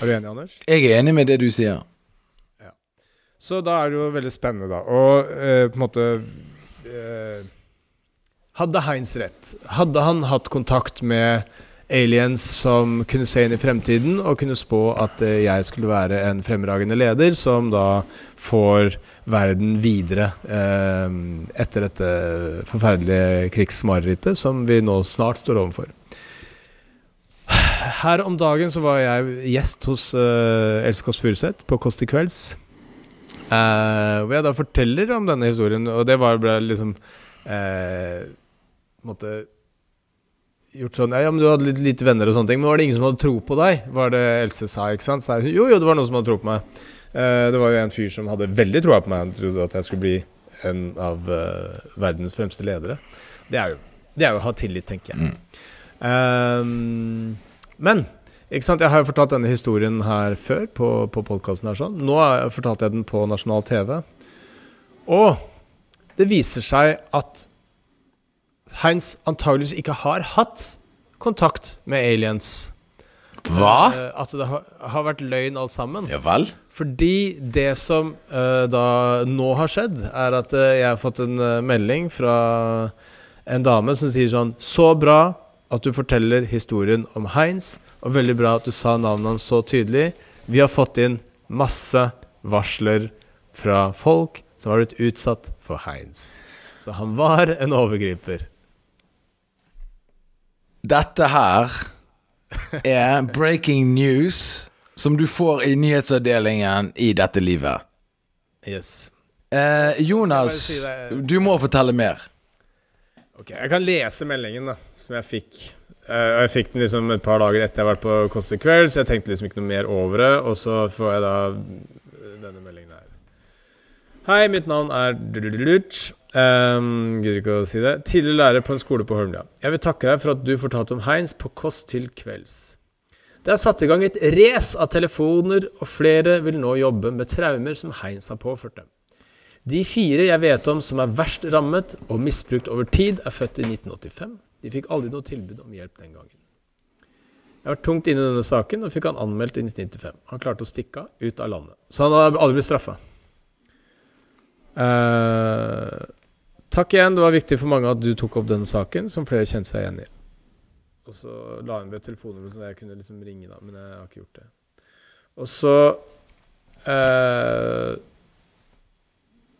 Er du enig, Anders? Jeg er enig med det du sier. Ja. Så da er det jo veldig spennende, da. Og eh, på en måte eh, Hadde Heinz rett? Hadde han hatt kontakt med aliens som kunne se inn i fremtiden og kunne spå at eh, jeg skulle være en fremragende leder som da får verden videre eh, etter dette forferdelige krigsmarerittet som vi nå snart står overfor? Her om dagen så var jeg gjest hos eh, Else Kåss Furuseth på Kåss til kvelds. Eh, hvor jeg da forteller om denne historien, og det var ble liksom eh, måte gjort sånn Ja, men du hadde litt lite venner og sånne ting, men var det ingen som hadde tro på deg? Var det Else sa, ikke sant? Så jeg, jo, jo, det var noen som hadde tro på meg. Uh, det var jo en fyr som hadde veldig troa på meg. Han trodde at jeg skulle bli en av verdens fremste ledere. Det er jo, det er jo å ha tillit, tenker jeg. Mm. men ikke sant? Jeg har jo fortalt denne historien her før på, på podkasten. Sånn. Nå fortalte jeg den på nasjonal TV. Og det viser seg at Heinz antageligvis ikke har hatt kontakt med aliens. Hva? Uh, at det har, har, vært løgn alt sammen. Ja vel? Fordi det som uh, da nå har skjedd, er at uh, jeg har fått en melding fra en dame som sier sånn Så bra at du forteller historien om Heinz, og veldig bra at du sa navnet hans så tydelig. Vi har fått inn masse varsler fra folk som har blitt utsatt for Heinz. Så han var en overgriper. Dette her er breaking news som du får i nyhetsavdelingen i dette livet. Yes. Eh, Jonas, si du må fortelle mer. Ok, Jeg kan lese meldingen da som jeg fikk. Uh, jeg fikk den liksom et par dager etter jeg har vært på Kåss så jeg tenkte liksom ikke noe mer over det. Og så får jeg da denne meldingen her. Hei, mitt navn er Dululut. Um, Gidder ikke å si det. Tidligere lærer på en skole på Holmlia. Jeg vil takke deg for at du fortalte om Heinz på Kåss til kvelds. Det er satt i gang et race av telefoner, og flere vil nå jobbe med traumer som Heinz har påført dem. De fire jeg vet om som er verst rammet og misbrukt over tid, er født i 1985. De fikk aldri noe tilbud om hjelp den gangen. Jeg var tungt inne i denne saken og fikk han anmeldt i 1995. Han klarte å stikke av ut av landet. Så han hadde aldri blitt straffa. Uh, eh, takk igjen, det var viktig for mange at du tok opp denne saken, som flere kjente seg igjen i. Og så la hun ved telefonnummeret så jeg kunne liksom ringe, da, men jeg har ikke gjort det. Og så eh,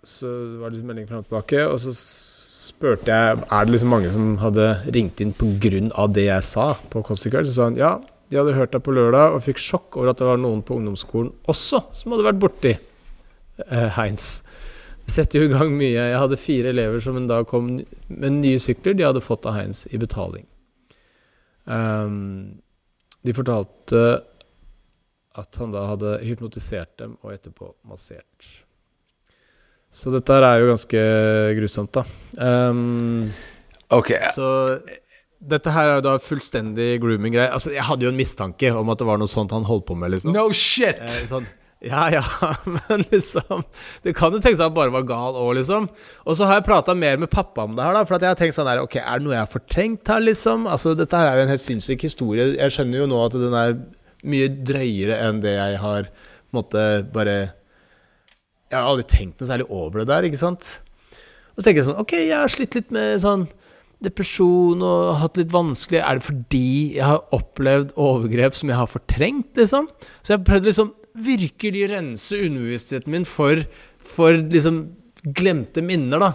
Så var det liksom melding fram og tilbake, og så spurte jeg er det liksom mange som hadde ringt inn pga. det jeg sa på Constical. Så sa han ja, de hadde hørt deg på lørdag og fikk sjokk over at det var noen på ungdomsskolen også som hadde vært borti eh, Heinz. Setter jo i gang mye. Jeg hadde fire elever som en dag kom med nye sykler de hadde fått av Heinz i betaling. Um, de fortalte at han da hadde hypnotisert dem og etterpå massert. Så dette her er jo ganske grusomt, da. Um, ok. Så dette her er jo da fullstendig grooming-greie. Altså, jeg hadde jo en mistanke om at det var noe sånt han holdt på med, liksom. No shit! Eh, sånn, ja, ja, men liksom Det kan jo tenkes at han bare var gal òg, liksom. Og så har jeg prata mer med pappa om det her, da. For jeg har tenkt sånn der Ok, er det noe jeg har fortrengt her, liksom? Altså, dette her er jo en helt sinnssyk historie. Jeg skjønner jo nå at den er mye drøyere enn det jeg har på bare jeg har aldri tenkt noe særlig over det der, ikke sant. Og så tenker jeg sånn Ok, jeg har slitt litt med sånn depresjon og hatt litt vanskelig Er det fordi jeg har opplevd overgrep som jeg har fortrengt, liksom? Så jeg har prøvd liksom virkelig rense underbevisstheten min for, for liksom glemte minner, da.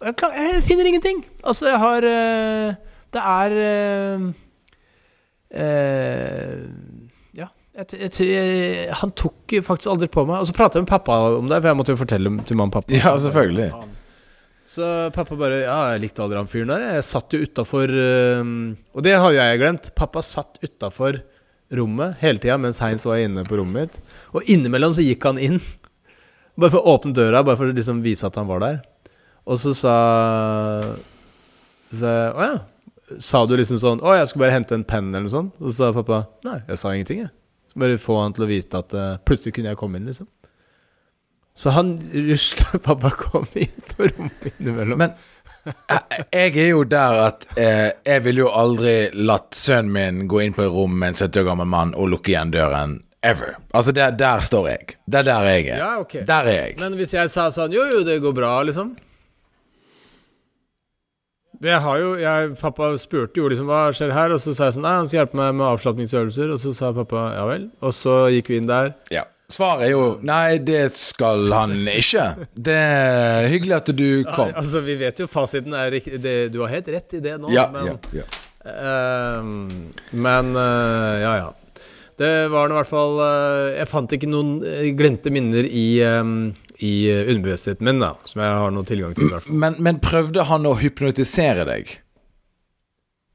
Og jeg, klar, jeg, finner ingenting. Altså, jeg har uh, Det er uh, uh, Ja. Jeg, jeg, jeg, han tok faktisk aldri på meg. Og så pratet jeg med pappa om det, for jeg måtte jo fortelle til mamma og pappa. Ja, selvfølgelig. Så pappa bare Ja, jeg likte aldri han fyren der. Jeg satt jo utafor Og det har jo jeg glemt. Pappa satt utafor rommet hele tida mens Heinz var inne på rommet mitt. Og innimellom så gikk han inn. Bare for å åpne døra, bare for å liksom vise at han var der. Og så sa Så Å ja. Sa du liksom sånn Å, jeg skulle bare hente en penn, eller noe sånt? Og så sa pappa Nei, jeg sa ingenting, jeg. Bare få han til å vite at uh, plutselig kunne jeg komme inn, liksom. Så han rusla Pappa kom inn på rommet innimellom. Men jeg, er jo der at eh, jeg ville jo aldri latt sønnen min gå inn på et rom med en 70 år gammel mann og lukke igjen døren. Ever. Altså, der, der står jeg. Det er der jeg er. Ja, okay. Der er jeg. Men hvis jeg sa sånn Jo, jo, det går bra, liksom. Jeg har jo, jeg, Pappa spurte jo liksom hva skjer her, og så sa jeg sånn Nei, han skal hjelpe meg med avslapningsøvelser. Og så sa pappa ja vel. Og så gikk vi inn der. Ja. Svaret er jo nei, det skal han ikke. Det er hyggelig at du kom. Nei, altså, vi vet jo fasiten er. Det, du har helt rett i det nå, Ja, men ja, ja. Uh, men uh, ja, ja. Det var nå i hvert fall uh, Jeg fant ikke noen eh, glemte minner i, um, i underbevisstheten min, da, som jeg har noe tilgang til. Men, men prøvde han å hypnotisere deg?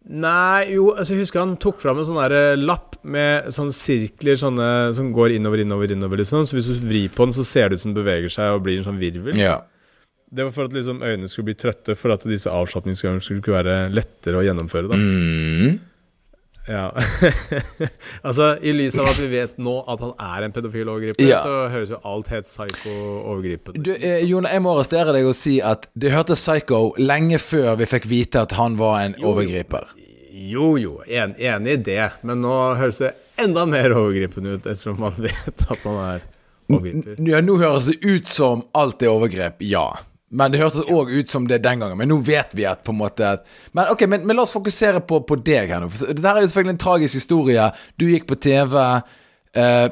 Nei, jo, altså jeg husker han tok fram en sånn lapp med sånne sirkler sånne, som går innover, innover, innover. Liksom. Så hvis du vrir på den, så ser det ut som den beveger seg og blir en sånn virvel. Ja. Det var for at liksom øynene skulle bli trøtte, for at disse avslapningsgangene skulle være lettere å gjennomføre. da Mm. Ja. altså, i lys av at vi vet nå at han er en pedofil overgriper, Ja. så høres jo alt helt psycho-overgripende ut. eh, Jon, jeg må arrestere deg og si at det hørtes psycho lenge før vi fikk vite at han var en overgriper. Jo, jo, jo, en, enig i det, men nå høres det enda mer overgripende ut, ettersom man vet at man er overgriper. Ja, nå høres det ut som alt er overgrep, ja. Men det hørtes òg ut som det den gangen. Men nå vet vi at på en måte Men ok, men, men la oss fokusere på, på deg her nå. Dette er jo selvfølgelig en tragisk historie. Du gikk på TV. Eh,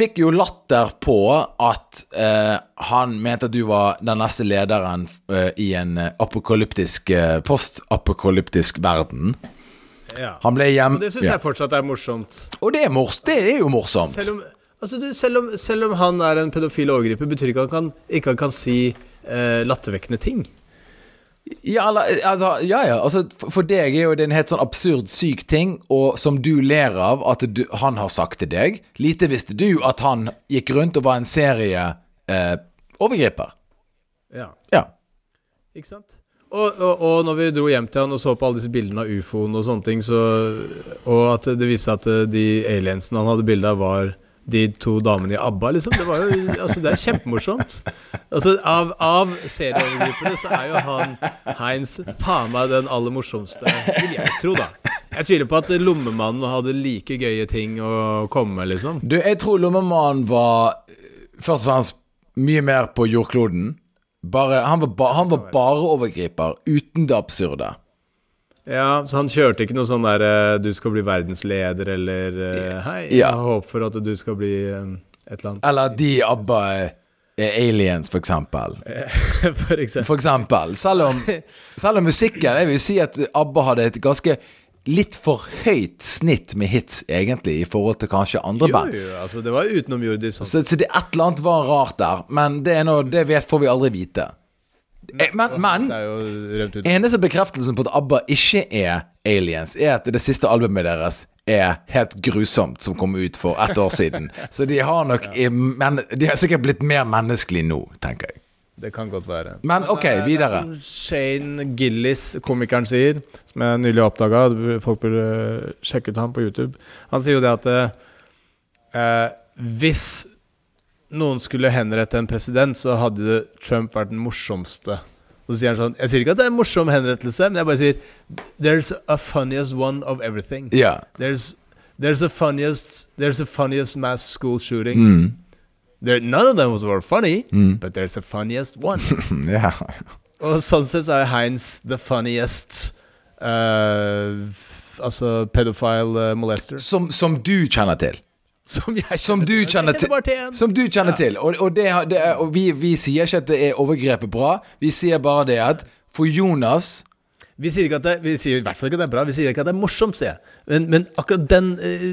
fikk jo latter på at eh, han mente at du var den neste lederen eh, i en eh, apokalyptisk eh, postapokalyptisk verden. Ja. Han ble hjem... Og det syns ja. jeg fortsatt er morsomt. Og det er, mors det er jo morsomt. Selv om, altså du, selv, om, selv om han er en pedofil overgriper, betyr ikke at han kan, ikke han kan si eh, lattervekkende ting. Ja, altså, ja, ja. Altså, for- deg er jo det en helt sånn absurd syk ting, og som du ler av at du, han har sagt til deg. Lite visste du at han gikk rundt og var en serie eh, overgriper. Ja. Ja. Ikke sant? Og, og, og når vi dro hjem til han og så på alle disse bildene av ufoen og sånne ting, så, og at det viste seg at de aliensene han hadde bilde av, var de to damene i ABBA, liksom. Det var jo Altså, det er kjempemorsomt. Altså, av, av serieovergriperne så er jo han Heinz faen meg den aller morsomste, vil jeg tro, da. Jeg tviler på at Lommemannen hadde like gøye ting å komme med, liksom. Du, jeg tror Lommemannen var først og fremst mye mer på jordkloden. Bare, han, var ba, han var bare overgriper, uten det absurde. Ja, så han kjørte ikke noe sånn der eh, 'du skal bli verdensleder' eller eh, 'hei, jeg Ja. har håp for at du skal bli eh, et eller annet'. Eller de ABBA er, aliens, for eksempel. For eksempel. For eksempel. Selv om, selv om musikken Jeg vil si at ABBA hadde et ganske litt for høyt snitt med hits, egentlig, i forhold til kanskje andre band. jo, jo, altså det var utenomjordisk. Sånn. Så, så det et eller annet var rart der, men det er noe, det vet, får vi aldri vite. Eh, Men, men eneste bekreftelsen på at ABBA ikke er aliens, er at det siste albumet deres er helt grusomt, som kom ut for ett år siden. Så de har nok men, De har sikkert blitt mer menneskelige nå, tenker jeg. Det kan godt være. Men ok, er- videre. Det er som Shane Gillis, komikeren, sier, som jeg nylig oppdaga Folk burde sjekke ut ham på YouTube. Han sier jo det at eh, hvis noen skulle henrette en president, så hadde Trump vært den morsomste. Og så sier han sånn Jeg sier ikke at det er en morsom henrettelse, men jeg bare sier There's a funniest one of everything. Yeah. There's there's a funniest there's a funniest mass school shooting. Mm. There, none of them were funny, but there's a funniest one. yeah. Og sånn sett så er Heinz the funniest uh, Altså pedophile uh, molester. Som, som du kjenner til. Som Som du kjenner til. Som du kjenner til. Og, og, det, det er, og vi, vi sier ikke at det er overgrepet bra. Vi sier bare det at for Jonas Vi sier, det, vi sier i hvert fall ikke at det er bra, vi sier ikke at det er morsomt, sier jeg. Men, men akkurat den eh,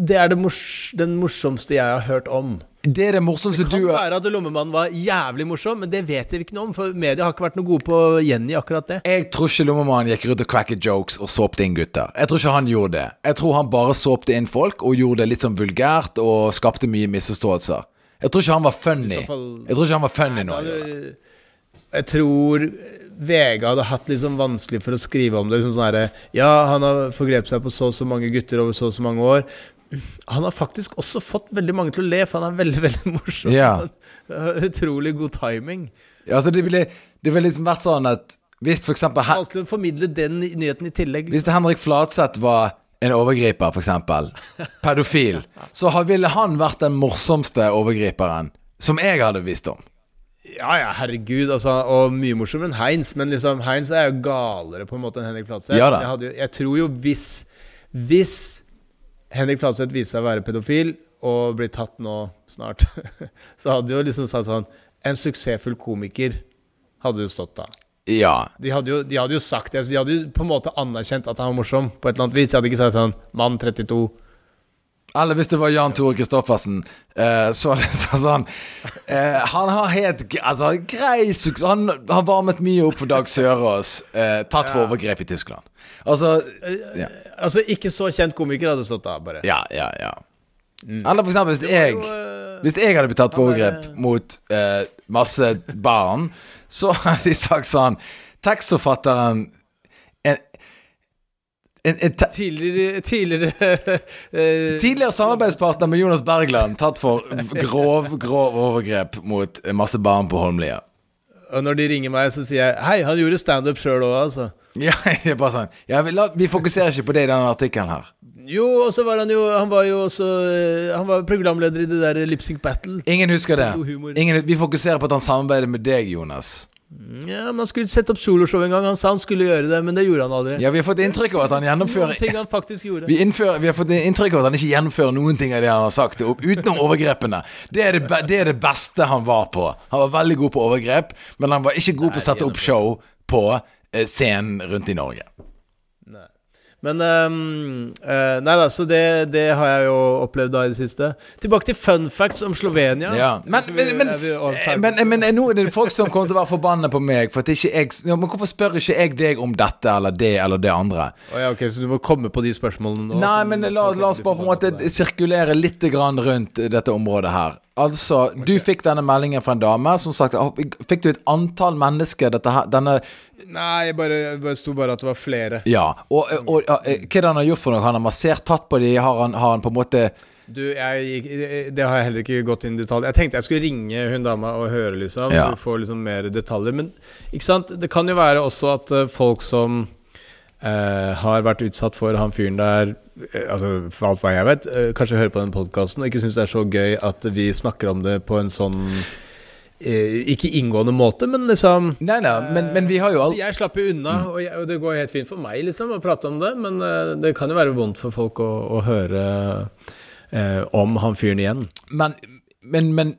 Det er mors, den morsomste jeg har hørt om. Det er det morsomste Det kan du være at Lommemannen var jævlig morsom, men det vet vi ikke noe om. For media har ikke vært noe gode på å gjengi akkurat det. Jeg tror ikke Lommemannen gikk rundt og cracket jokes og såpte inn gutter. Jeg tror ikke han gjorde det. Jeg tror han bare såpte inn folk og gjorde det litt sånn vulgært og skapte mye misforståelser. Jeg tror ikke han var funny. Fall- Jeg tror ikke han var funny nå. Jeg tror VG hadde hatt litt sånn vanskelig for å skrive om det. Liksom sånn herre Ja, han har forgrepet seg på så og så mange gutter over så og så mange år. Han har faktisk også fått veldig mange til å le, for han er veldig veldig morsom. Ja. Utrolig god timing. Altså, det ville, det ville liksom vært sånn at hvis for eksempel Vanskelig å formidle den nyheten i tillegg. Hvis Henrik Flatseth var en overgriper, eksempel, pedofil, så ville han vært den morsomste overgriperen som jeg hadde visst om. Ja, ja, herregud. Altså, og mye morsommere enn Heinz. Men liksom, Heinz er jo galere på en måte enn Henrik Flatseth. Ja jeg, jeg tror jo hvis Hvis Henrik Fladseth viser seg å være pedofil og blir tatt nå snart, så hadde jo liksom sagt sånn En suksessfull komiker hadde jo stått da. Ja. De hadde, jo, de hadde jo sagt det. De hadde jo på en måte anerkjent at han var morsom. På et eller annet vis De hadde ikke sagt sånn Mann 32. Eller hvis det var Jan Tore Kristoffersen, eh, så er det så- sånn eh, Han har helt altså, grei suksess. Han har varmet mye opp for Dag Sørås, eh, tatt for overgrep i Tyskland. Altså ja. Altså, ikke så kjent komiker hadde stått av, bare. Ja, ja, ja. Eller for eksempel hvis jeg jo, Hvis jeg hadde blitt tatt for er- overgrep mot masse barn, så hadde de sagt sånn Tekstforfatteren en, en, en te Tidligere, tidligere eh, Tidligere samarbeidspartner med Jonas Bergland tatt for grov, grov overgrep mot masse barn på Holmlia. Og når de ringer meg, så sier jeg Hei, han gjorde standup sjøl òg, altså. Ja, det er bare sånn ja, vi, la, vi fokuserer ikke på det i denne artikkelen her. Jo, og så var han jo Han var jo også eh, Han var programleder i det der Lipsync Battle. Ingen husker det. Ingen, vi fokuserer på at han samarbeider med deg, Jonas. Ja, men Han skulle sette opp soloshow en gang. Han sa han skulle gjøre det, men det gjorde han aldri. Ja, vi har fått inntrykk av at han gjennomfører Noen ting han faktisk gjorde. vi, innfører, vi har fått inntrykk av at han ikke gjennomfører noen ting av det han har sagt, utenom overgrepene. Det er det, be- det er det beste han var på. Han var veldig god på overgrep, men han var ikke god på å sette opp show på eh, scenen rundt i Norge. Men um, uh, Nei da, så det, det har jeg jo opplevd da i det siste. Tilbake til fun facts om Slovenia. Ja, men, vi- men, men, men, nå er det folk som kommer til å være forbanna på meg for at ikke jeg ja, Men hvorfor spør ikke jeg deg om dette eller det eller det andre? Oh, ja, ok, Så du må komme på de spørsmålene nå? Nei, men la, la oss bare på en måte sirkulere litt grann rundt dette området her. Altså, du fikk denne meldingen fra en dame som sagt Fikk du et antall mennesker dette her, denne Nei, jeg bare, bare sto bare at det var flere. Ja. Og, og, og hva er det han har gjort for noe? Han har massert, tatt på de, har han, har han på en måte Du, jeg Det har jeg heller ikke gått inn i detalj. Jeg tenkte jeg skulle ringe hun dama og høre, liksom. Ja. Du får liksom mer detaljer. Men ikke sant? det kan jo være også at eh, folk som eh, har vært utsatt for han fyren der eh, Altså, For alt hva jeg vet, uh, kanskje hører på den podkasten og ikke syns det er så gøy at vi snakker om det på en sånn uh, Ikke inngående måte, men liksom Nei, nei, men, men vi har jo alt jeg slapper unna, og, jeg, og det går helt fint for meg liksom å prate om det, men det kan jo være vondt for folk å, å høre om han fyren igjen. Men, men, men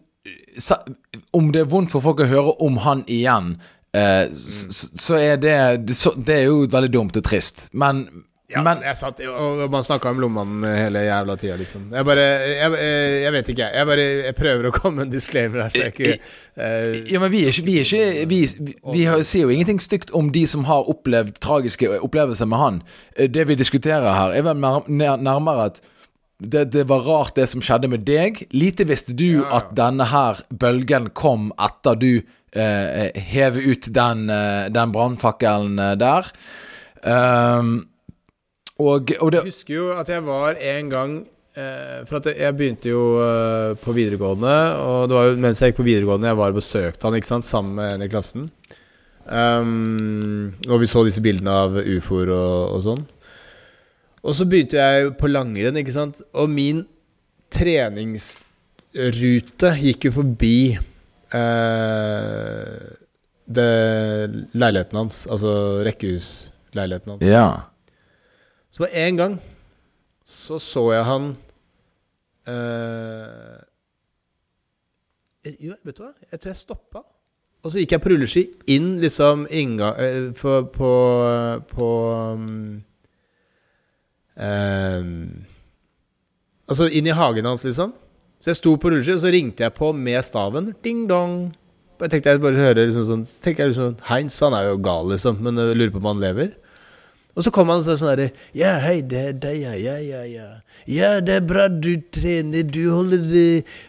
om det er vondt for folk å høre om han igjen, eh, så, så er det, det så, Det er jo veldig dumt og trist. Men, Ja, men jeg satt, og og man snakka om lommemannen hele jævla tida, liksom. Jeg bare jeg, jeg, jeg vet ikke, jeg. Jeg bare jeg prøver å komme med en disclaimer her, så jeg ikke uh, Ja, men vi er ikke Vi, er ikke, vi, vi, vi har- sier jo ingenting stygt om de som har opplevd tragiske opplevelser med han. Eh, Det vi diskuterer her, er vel nær- nær- nærmere at det, det var rart, det som skjedde med deg. Lite visste du at denne her bølgen kom etter du eh, hev ut den, eh, den brannfakkelen eh, der. Um, og, og det Jeg husker jo at jeg var en gang For at jeg begynte jo på videregående, og det var jo mens jeg gikk på videregående jeg var og besøkte han ikke sant, sammen med en i klassen. Um, og vi så disse bildene av ufoer og, og sånn. Og så begynte jeg på langrenn, ikke sant. Og min treningsrute gikk jo forbi eh, det, leiligheten hans, altså rekkehusleiligheten hans. Ja. Så var en gang så så jeg han eh, Jo, vet du hva? Jeg tror jeg stoppa. Og så gikk jeg på rulleski inn liksom inngang eh, på På, på um, um, Altså inn i hagen hans, liksom. Så jeg sto på rulleski, og så ringte jeg på med staven. Ding dong. Jeg tenkte jeg bare hører liksom sånn tenker jeg liksom, Heinz han er jo gal, liksom, men jeg lurer på om han lever. Og så kom han og sa sånn herre Ja, hei, det er deg, ja, ja, ja, ja. Ja, det er bra du trener, du holder det,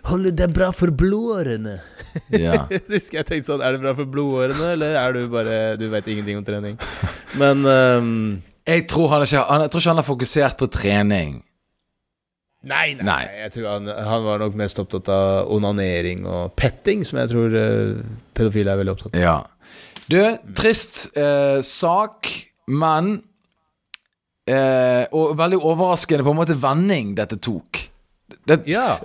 holder det bra for blodårene. Ja. Husker jeg tenkte sånn Er det bra for blodårene, eller er du bare Du vet ingenting om trening? Men um, Jeg tror han ikke han, Jeg tror ikke han har fokusert på trening. Nei, nei, Nei. Jeg tror han, han var nok mest opptatt av onanering og petting, som jeg tror uh, pedofile er veldig opptatt av. Ja. Du, trist uh, sak, men uh, Og veldig overraskende på en måte vending dette tok. Det, Ja.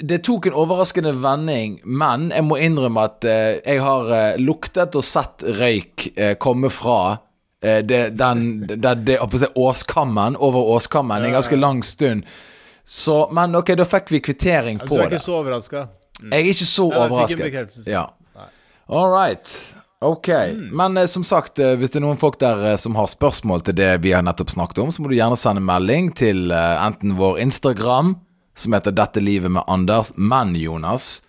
det tok en overraskende vending, men jeg må innrømme at jeg har luktet og sett røyk komme fra det, den, det, det, åskammen over åskammen en ganske lang stund. Så, men ok, da fikk vi kvittering på det. du er det. ikke så overraska? Jeg er ikke så Ja, overrasket. Ja. All right. Ok. Men eh, som sagt, eh, hvis det er noen folk der eh, som har spørsmål til det vi har nettopp snakket om, så må du gjerne sende melding til eh, enten vår Instagram, som heter 'Dette livet med Anders', men Jonas,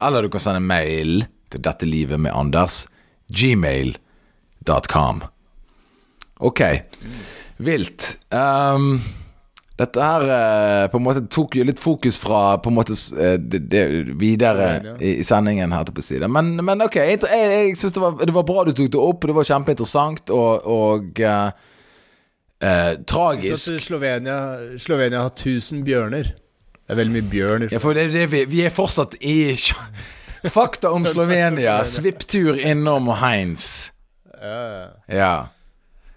eller du kan sende mail til 'Dette livet med Anders', gmail.com. Ok. Vilt. Um, dette her eh, på en måte tok jo litt fokus fra på en måte eh, det, det, videre i, sendingen. her på siden Men, men ok, jeg, jeg, jeg syns det, var- det var bra du tok det opp. Det var kjempeinteressant og, og eh, eh, tragisk. Slovenia, Slovenia har 1000 bjørner. Det er veldig mye bjørn. Ja, for det, vi, vi er fortsatt i Fakta om Slovenia. Svipptur innom Heinz. Ja. Ja.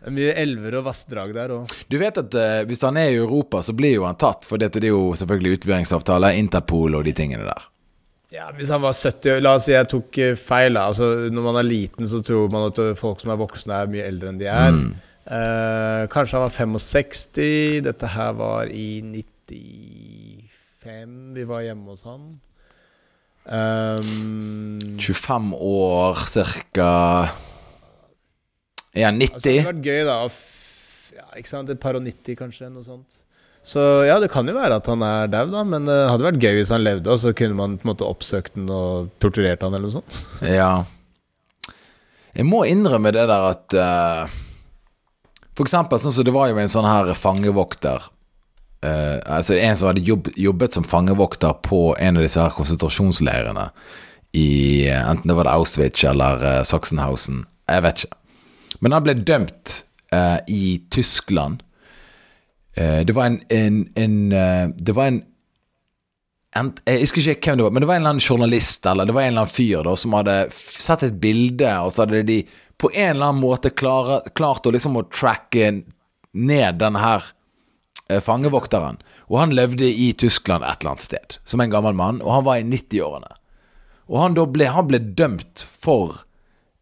Det er mye elver og vassdrag der òg. Du vet at uh, hvis han er i Europa, så blir jo han tatt. For dette, det er jo selvfølgelig utleveringsavtale, Interpol og de tingene der. Ja, hvis han var 70 La oss si jeg tok eh, feil. altså, Når man er liten, så tror man at eh, folk som er voksne, er mye eldre enn de er. Eh, kanskje han var 65. Dette her var i 95. Vi var hjemme hos han. Um, 25 år cirka Er han altså, det hadde vært gøy, da. Ja, ikke sant? Et par og 90, kanskje. Noe sånt. Så ja, det kan jo være at han er daud, da. Men det hadde vært gøy hvis han levde, og så kunne man på en måte oppsøkt han og torturert han eller noe sånt. Ja. Jeg må innrømme det der at uh, For eksempel sånn som det var jo en sånn her fangevokter uh, Altså en som hadde jobb, jobbet som fangevokter på en av disse her konsentrasjonsleirene i eh, Enten det var det Auschwitz eller uh, Sachsenhausen. Jeg vet ikke. Men han ble dømt eh, i Tyskland. Eh, det var en, en, en eh, Det var en jeg husker ikke hvem det var, men det var en eller annen journalist eller det var en eller annen fyr da, som hadde sett et bilde, og så hadde de på en eller annen måte klare, klart å liksom å tracke ned denne her eh, fangevokteren. Og han levde i Tyskland et eller annet sted, som en gammel mann, og han var i 90-årene. Og han, ble, han ble dømt for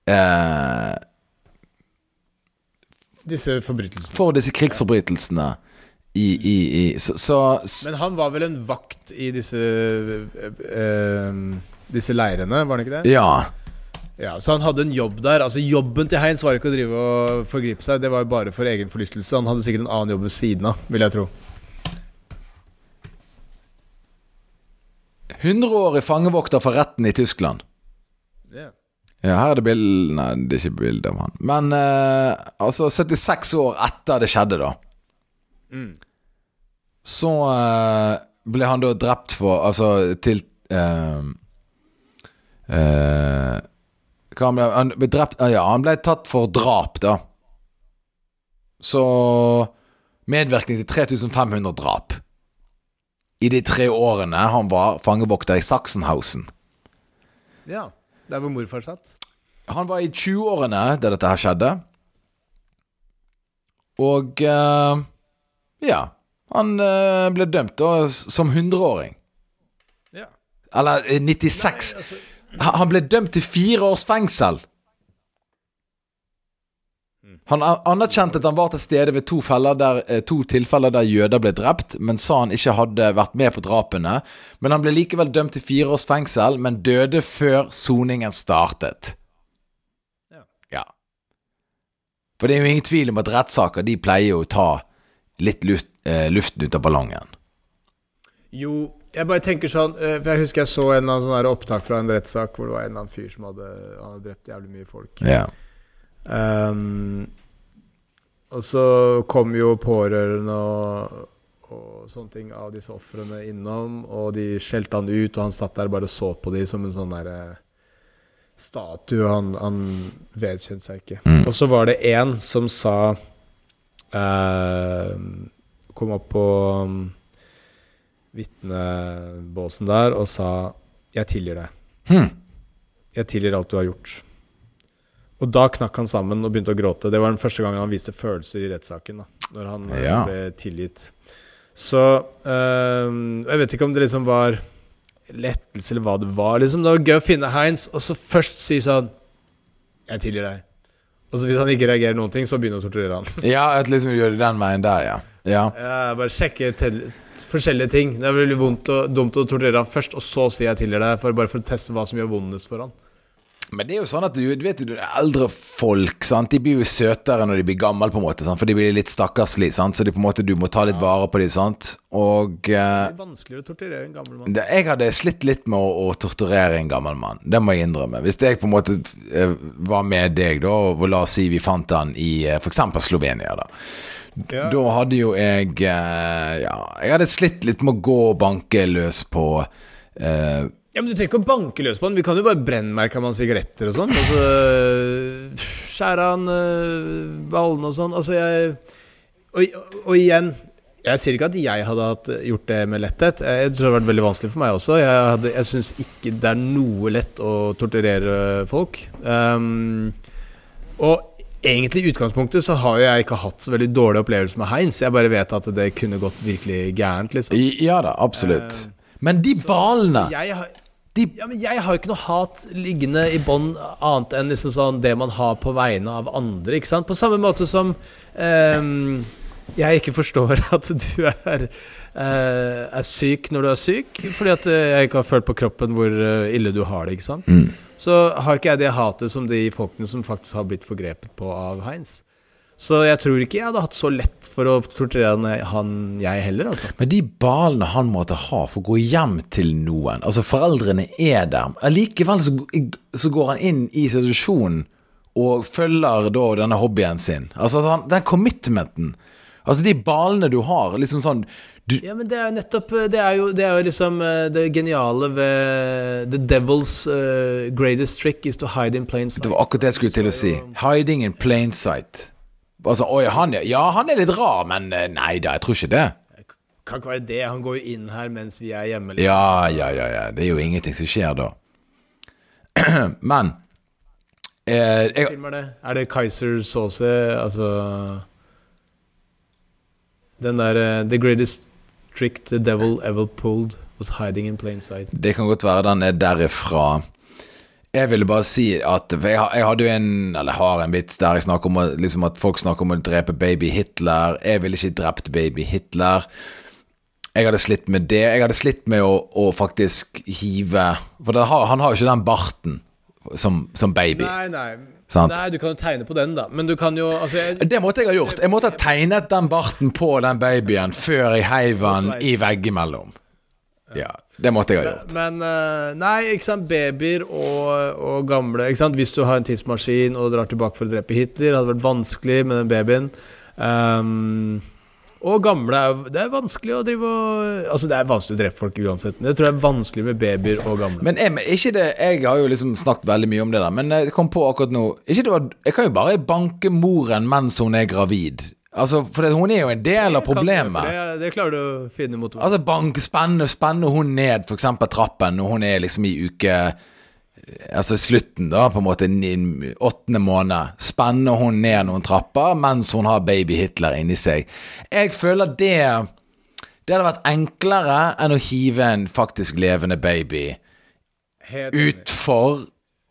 eh, Disse forbrytelsene. For disse krigsforbrytelsene i, i, i Så, så Men han var vel en vakt i disse eh, Disse leirene, var han ikke det? Ja. Ja, Så han hadde en jobb der. Altså Jobben til Heinz var ikke å drive og forgripe seg, det var bare for egen forlystelse. Han hadde sikkert en annen jobb ved siden av, vil jeg tro. 100-årig fangevokter for retten i Tyskland. Ja. Ja, her er det bilde Nei, det er ikke bilde av han. Men eh, altså 76 år etter det skjedde, da. Mm. Så eh, ble han da drept for Altså til eh, eh, han ble Han ble drept Ja, han ble tatt for drap, da. Så Medvirkning til 3500 drap. I de tre årene han var fangevokter i Sachsenhausen. ja. Der hvor morfar satt. Han var i 20-årene da dette her skjedde. Og uh, ja. Han uh, ble dømt da som 100-åring. Ja. Eller eh, 96. altså, Han han ble dømt til fire års fengsel. Han anerkjente at han var til stede ved to, der, eh, to tilfeller der jøder ble drept, men sa han ikke hadde vært med på drapene. Men han ble likevel dømt til fire års fengsel, men døde før soningen startet. Ja For det er jo ingen tvil om at rettssaker de pleier å ta litt luft, eh, luften ut av ballongen. Jo, jeg bare tenker sånn eh, For jeg husker jeg så en eller annen sånn opptak fra en rettssak hvor det var en eller annen fyr som hadde, hadde drept jævlig mye folk. Ja. Ehm, og så kom jo pårørende og, og sånne ting av disse ofrene innom, og de skjelte han ut, og han satt der og så på dem som en sånn derre statue. Han, han vedkjente seg ikke. Mm. Og så var det en som sa eh, Kom opp på um, vitnebåsen der og sa 'Jeg tilgir deg'. Mm. Jeg tilgir alt du har gjort. Og da knakk han sammen og begynte å gråte. Det var den første gangen han viste følelser i rettssaken. Når han eh, Ja. ble tilgitt. Så øhm, Jeg vet ikke om det liksom var lettelse eller hva det var. Liksom Det var gøy å finne Heinz, og så først si sånn 'Jeg tilgir deg'. Og så hvis han ikke reagerer noen ting, så begynner å torturere han. ja, at liksom gjør det den veien der, ja. ja. Ja, bare sjekke forskjellige ting. Det er veldig vondt og dumt å torturere han først, og så si 'jeg tilgir deg', for bare for å teste hva som gjør vondest for han. Men det er jo sånn at du, du vet du, eldre folk sant? De blir jo søtere når de blir gamle, på en måte. Sant? For de blir litt stakkarslige, så de på en måte, du må ta litt vare på dem. Sant? Og eh, Det er vanskeligere å torturere en gammel mann. det, jeg hadde slitt litt med å, å torturere en gammel mann. Det må jeg innrømme. Hvis jeg på en måte eh, var med deg, da, og la oss si vi fant han i eh, f.eks. Slovenia, da. Ja. Da hadde jo jeg eh, Ja, jeg hadde slitt litt med å gå og banke løs på eh, Ja, men Du trenger ikke å banke løs på den. Vi kan jo bare brennmerke av sigaretter og sånn. Altså, skjære han øh, ballene og sånn. Altså, jeg og, og igjen Jeg sier ikke at jeg hadde hatt, gjort det med letthet. Jeg tror det hadde vært veldig vanskelig for meg også. Jeg, hadde- jeg syns ikke det er noe lett å torturere folk. Um, og egentlig i utgangspunktet så har jo jeg ikke hatt så veldig dårlig opplevelse med Heinz. Jeg bare vet at det kunne gått virkelig gærent, liksom. Ja da, absolutt. Men de ballene Jeg de, ja, men jeg har jo ikke noe hat liggende i bånn annet enn liksom sånn det man har på vegne av andre. ikke sant? På samme måte som eh, jeg ikke forstår at du er, eh, er syk når du er syk, fordi at eh, jeg ikke har følt på kroppen hvor eh, ille du har det. ikke sant? Mm. Så har ikke jeg det hatet som de folkene som faktisk har blitt forgrepet på av Heinz. Så jeg tror ikke jeg hadde hatt så lett for å torturere han, han jeg heller, altså. Men de ballene han måtte ha for å gå hjem til noen Altså, foreldrene er der. Allikevel så, så går han inn i situasjonen og følger da denne hobbyen sin. Altså, han, den commitmenten. Altså, de ballene du har, liksom sånn du, Ja, men det er jo nettopp Det er jo, det er jo liksom eh, det geniale ved The devil's uh, greatest trick is to hide in plain sight. Det var akkurat det jeg skulle til å si. Hiding in plain sight. Altså, oi, han, ja, han er litt rar, men eh, nei da, jeg tror ikke det. Kan ikke være det. Han går jo inn her mens vi er hjemme. liksom. Ja, ja, ja, ja. Det er jo ingenting som skjer da. Men eh, jeg, film er det? Er det Kaiser Sauce altså Den der uh, The greatest trick the devil ever pulled was hiding in plain sight. Det kan godt være den er derifra. Jeg ville bare si at jeg, hadde jo en Eller har en vits der jeg snakker om liksom at folk snakker om å drepe baby Hitler. Jeg ville ikke drept baby Hitler. Jeg hadde slitt med det. Jeg hadde slitt med å, å faktisk hive For det har, han har jo ikke den barten som, som baby. Nei, nei. Sant. Nei, du kan jo tegne på den, da. Men du kan jo altså, jeg, Det måtte jeg ha gjort. Jeg måtte ha tegnet den barten på den babyen før jeg heiv den i veggimellom. Ja, det måtte jeg ha gjort. Men men Nei, ikke sant. Babyer og, og gamle ikke sant? Hvis du har en tidsmaskin og drar tilbake for å drepe Hitler, hadde vært vanskelig med den babyen. Um, og gamle er jo Det er vanskelig å drive og Altså, det er vanskelig å drepe folk uansett, men jeg tror det er vanskelig med babyer og gamle. Men jeg, ikke det, jeg har jo liksom snakket veldig mye om det der, men jeg kom på akkurat nå ikke det var, Jeg kan jo bare banke moren mens hun er gravid. Altså, For det, hun er jo en del av problemet. Det, det klarer du å finne mot Altså bank, spenne, spenne hun ned eksempel trappen når hun er liksom i uke Altså slutten, da, på en måte åttende måned. Spenne hun ned noen trapper mens hun har baby Hitler inni seg. Jeg føler det Det hadde vært enklere enn å hive en faktisk levende baby utfor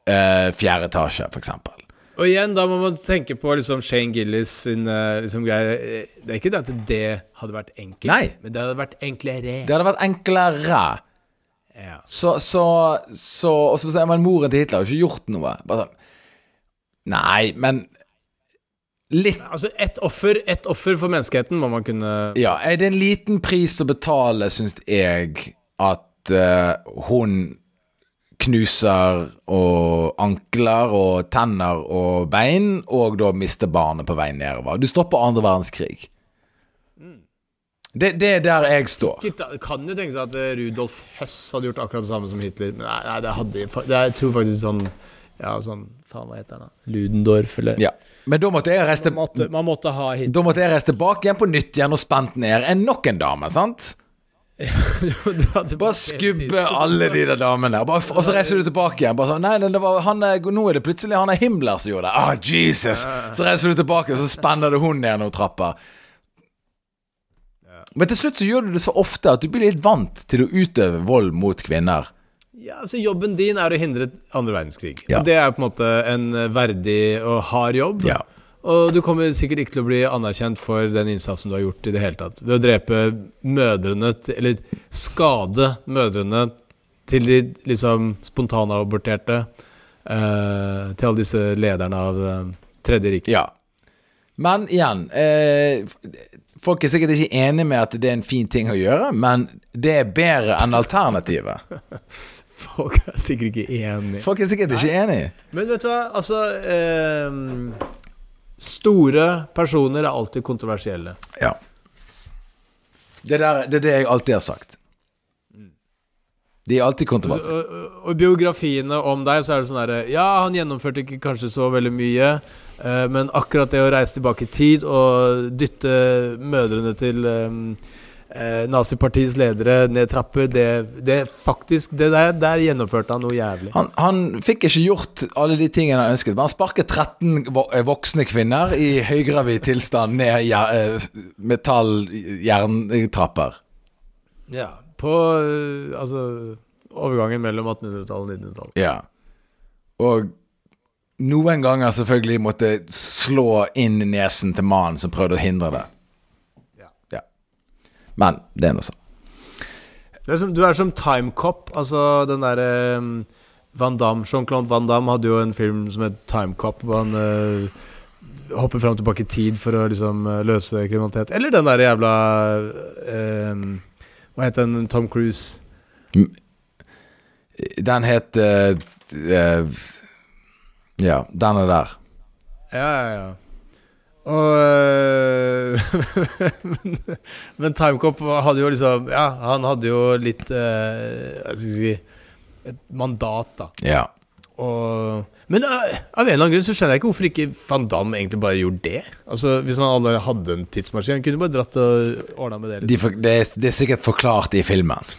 eh, fjerde etasje, for eksempel. Og igjen, da må man tenke på liksom Shane Gillis sin eh, liksom, greie. Det er ikke det at det hadde vært enkelt, Nei. men det hadde vært enklere. Det hadde vært enklere. Ja. Så, så, så Og så man moren til Hitler har jo ikke gjort noe. Bare sånn Nei, men litt Altså, ett offer, et offer for menneskeheten må man kunne Ja, er det en liten pris å betale, syns jeg, at uh, hun knuser og ankler og tenner og bein, og da mister barnet på vei nedover. Du stopper andre verdenskrig. Det, det er der jeg står. Kan jo tenke seg at eh, Rudolf Høss hadde gjort akkurat det samme som Hitler. Men nei, nei det hadde det, Jeg tror faktisk sånn Ja, sånn Faen, hva heter han da? Ludendorff, eller Ja. Men da måtte jeg reise man, måtte, man måtte. Da måtte jeg reise tilbake igjen på nytt igjen og spent ned enn nok en dame, sant? Bare skubbe alle de der damene. Bare, og så reiser du tilbake igjen. Bare sånn, nei, det var, han er, Nå er det plutselig han er Himmler som gjorde det. Ah, Jesus! Så reiser du tilbake, og så spenner du hun ned trappa. Men til slutt så gjør du det så ofte at du blir litt vant til å utøve vold mot kvinner. Ja, altså Jobben din er å hindre andre verdenskrig. Ja. Det er på en måte en verdig og hard jobb. Ja. Og du kommer sikkert ikke til å bli anerkjent for den innsatsen du har gjort i det hele tatt. Ved å drepe mødrene Eller skade mødrene til de liksom spontanaborterte. eh, til alle disse lederne av eh, Tredje riket. Ja. Men igjen eh, Folk er sikkert ikke enig med at det er en fin ting å gjøre, men det er bedre enn alternativet. Folk er sikkert ikke enige. Folk er sikkert ikke enig. Men vet du hva, altså eh, Store personer er alltid kontroversielle. Ja. Det, der, det er det jeg alltid har sagt. De er alltid kontroversielle. Og, og, og biografiene om deg, så er det sånn herre Ja, han gjennomførte ikke kanskje så veldig mye, eh, men akkurat det å reise tilbake i tid og dytte mødrene til eh, eh, nazipartiets ledere ned trapper, det, det faktisk Det der, der gjennomførte han noe jævlig. Han, han fikk ikke gjort alle de tingene han ønsket, men han sparket 13 eh, voksne kvinner i høygravid tilstand ned ja- metalljerntrapper. metall-jerntrapper. Ja. På eh, altså overgangen mellom 1800-tallet og 1900-tallet. Ja. Og noen ganger selvfølgelig måtte slå inn nesen til mannen som prøvde å hindre det. Men det er nå sånn. Du er som, Time Cop. Altså den derre um, Van Damme, Jean-Claude Van Damme hadde jo en film som het Timecop, hvor han uh, hopper fram og tilbake i tid for å liksom eh, løse kriminalitet. Eller den derre jævla uh, Hva het den Tom Cruise? Den het uh, eh, Ja, den er der. Ja, ja, ja. Og eh, men, men Timecop hadde jo liksom Ja, han hadde jo litt eh, Hva skal jeg si Et mandat, da. Ja. Og, men eh, av en eller annen grunn så skjønner jeg ikke hvorfor ikke Van Damme egentlig bare gjorde det. Altså Hvis han allerede hadde en tidsmaskin, han kunne bare dratt og ordna med det. De for, det, er, det er sikkert forklart i filmen.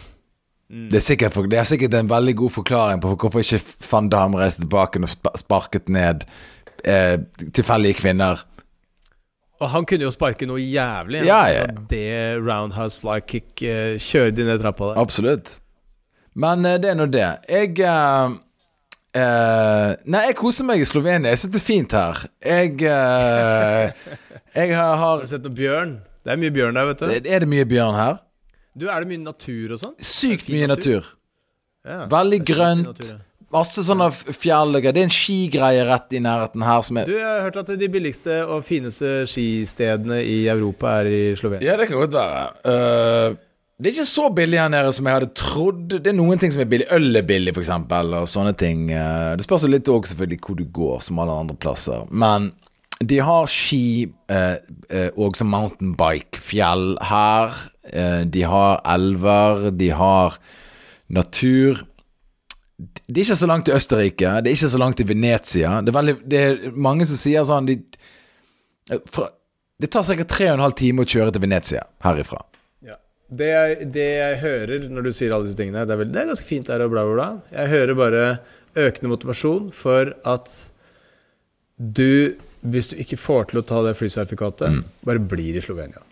Det, er sikkert det er sikkert en veldig god forklaring på hvorfor ikke van Damme reiste tilbake og sparket ned eh, tilfeldige kvinner. Og han kunne jo sparke noe jævlig. Ja, ja. Det roundhouse fly kick uh, kjørte de ned trappa der. Absolutt. Men uh, det er nå det. Jeg uh, eh, Nei, jeg koser meg i Slovenia. Jeg syns det er fint her. Jeg eh, Jeg har, Har du sett noe bjørn? Det er mye bjørn der, vet du. Er det mye bjørn her? Du, Er det mye natur og sånn? Sykt mye natur. Ja, Veldig grønt. natur, ja. Masse sånne fjell og greier. Det er en skigreie rett i nærheten her som er Du, jeg har hørt at de billigste og fineste skistedene i Europa er i Slovenia. Ja, det kan godt være. Uh, det er ikke så billig her nede som jeg hadde trodd. Det er noen ting som er billig. Øl er billig, eksempel, og sånne ting. Uh, det spørs litt òg selvfølgelig hvor du går, som alle andre plasser. Men de har ski uh, og som mountainbike-fjell her. Eh, de har elver, de har natur. Det er ikke så langt til Østerrike. Det er ikke så langt til Venezia. Det er, veldig, det er mange som sier sånn de, fra, Det tar ca. tre og en halv time å kjøre til Venezia herifra. Ja. Det, jeg, det jeg hører når du sier alle disse tingene, det er, vel, det er ganske fint der og bla, bla, bla. Jeg hører bare økende motivasjon for at du, hvis du ikke får til å ta det flysertifikatet, bare blir i Slovenia.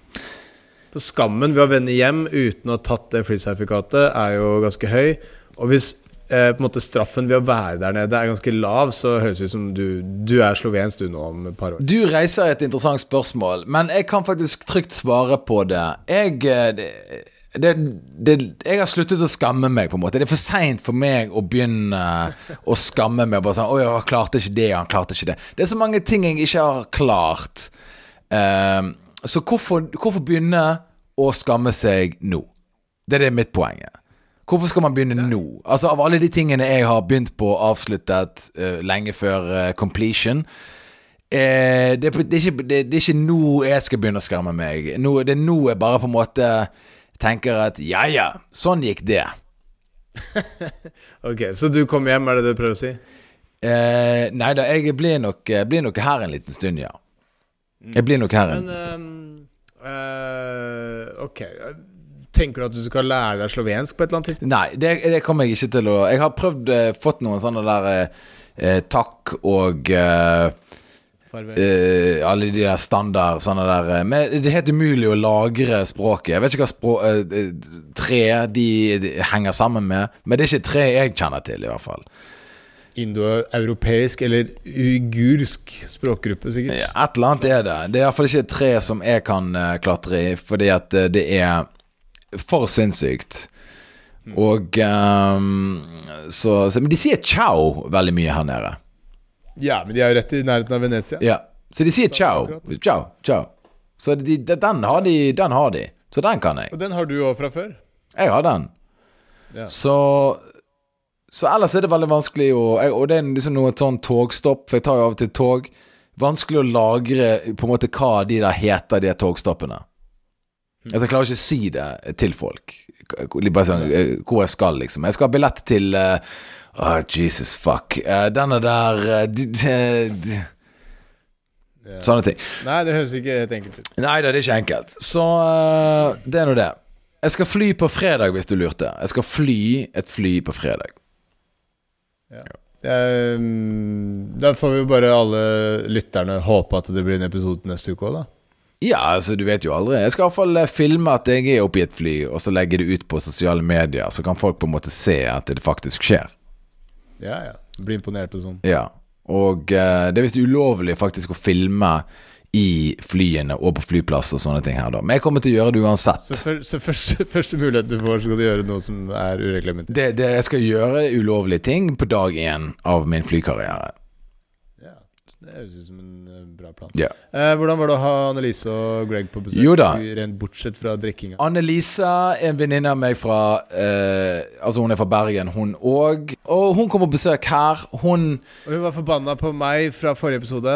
For skammen ved å vende hjem uten å ha tatt det flysertifikatet, er jo ganske høy. Og hvis eh, på en måte straffen ved å være der nede er ganske lav, så høres det ut som du, du er slovensk du nå om et par år. Du reiser et interessant spørsmål, men jeg kan faktisk trygt svare på det. Jeg, eh, det- det, det, Jeg har sluttet å skamme meg, på en måte. Det er for seint for meg å begynne å skamme meg. Bare sånn 'Å, han klarte ikke det, han klarte ikke det'. Det er så mange ting jeg ikke har klart. Um, så hvorfor, hvorfor begynne å skamme seg nå? Det er det mitt poeng. Hvorfor skal man begynne nå? Altså Av alle de tingene jeg har begynt på avsluttet uh, lenge før uh, completion uh, det, det, er ikke, det, det, er ikke, nå jeg skal begynne å skremme meg. Nå, det er nå jeg bare på en måte tenker at ja ja, sånn gikk det. ok, Så du kom hjem, er det det du prøver å si? Uh, nei da, jeg blir nok, blir nok, her en liten stund, ja. Jeg blir nok her en Men, stund. Um, uh, ok. Tenker du at du skal lære deg slovensk på et eller annet tidspunkt? Nei, det, det kommer jeg ikke til å Jeg har prøvd, eh, fått noen sånne der eh, takk og eh, alle de der standard sånne der uh, Men det er helt umulig å lagre språket. Jeg vet ikke hva språk, tre de, de, henger sammen med, men det er ikke tre jeg kjenner til, i hvert fall. Indoeuropeisk eller uigursk språkgruppe, sikkert. Ja, et eller annet er det. Det er iallfall ikke et tre som jeg kan klatre i, fordi at det er for sinnssykt. Og um, så, så, Men de sier ciao veldig mye her nede. Ja, men de er jo rett i nærheten av Venezia. Ja, så de sier ciao. Ciao, ciao. Så de, den, har de, den har de. Så den kan jeg. Og den har du òg fra før? Jeg har den. Ja. Så Så ellers er det veldig vanskelig å Og det er liksom noe sånn togstopp, for jeg tar jo av og til tog. Vanskelig å lagre på en måte hva de der heter, de togstoppene. Mm. Jeg klarer ikke å si det til folk. Bare sånn, eh, hvor jeg skal, liksom. Jeg skal ha billett til uh, Oh, Jesus fuck. Uh, denne der uh, Sånne ting. Nei, det høres ikke helt enkelt ut. Nei det er ikke enkelt. Så det er nå det. Jeg skal fly på fredag, hvis du lurte. Jeg skal fly et fly på fredag. Ja. Um, da får vi jo bare alle lytterne håpe at det blir en episode neste uke òg, da. Ja, altså du vet jo aldri. Jeg skal iallfall filme at jeg er oppe i et fly, og så legge det ut på sosiale medier, så kan folk på en måte se at det faktisk skjer. Ja, ja. Bli imponert og sånn. Ja. Og uh, det er visst ulovlig faktisk å filme i flyene og på flyplass og sånne ting her, da. Men jeg kommer til å gjøre det uansett. Så, for, så første, første, mulighet du får, så skal du gjøre noe som er ureglementert? Det, det, jeg skal gjøre ulovlige ting på dag én av min flykarriere. Det høres ut som en bra plan. Yeah. Eh, hvordan var det å ha Annelise og Greg på besøk? Jo da Rent bortsett fra drikkinga. Annelise en venninne av meg fra eh, Altså Hun er fra Bergen, hun òg. Og hun kom på besøk her. Hun Og hun var forbanna på meg fra forrige episode?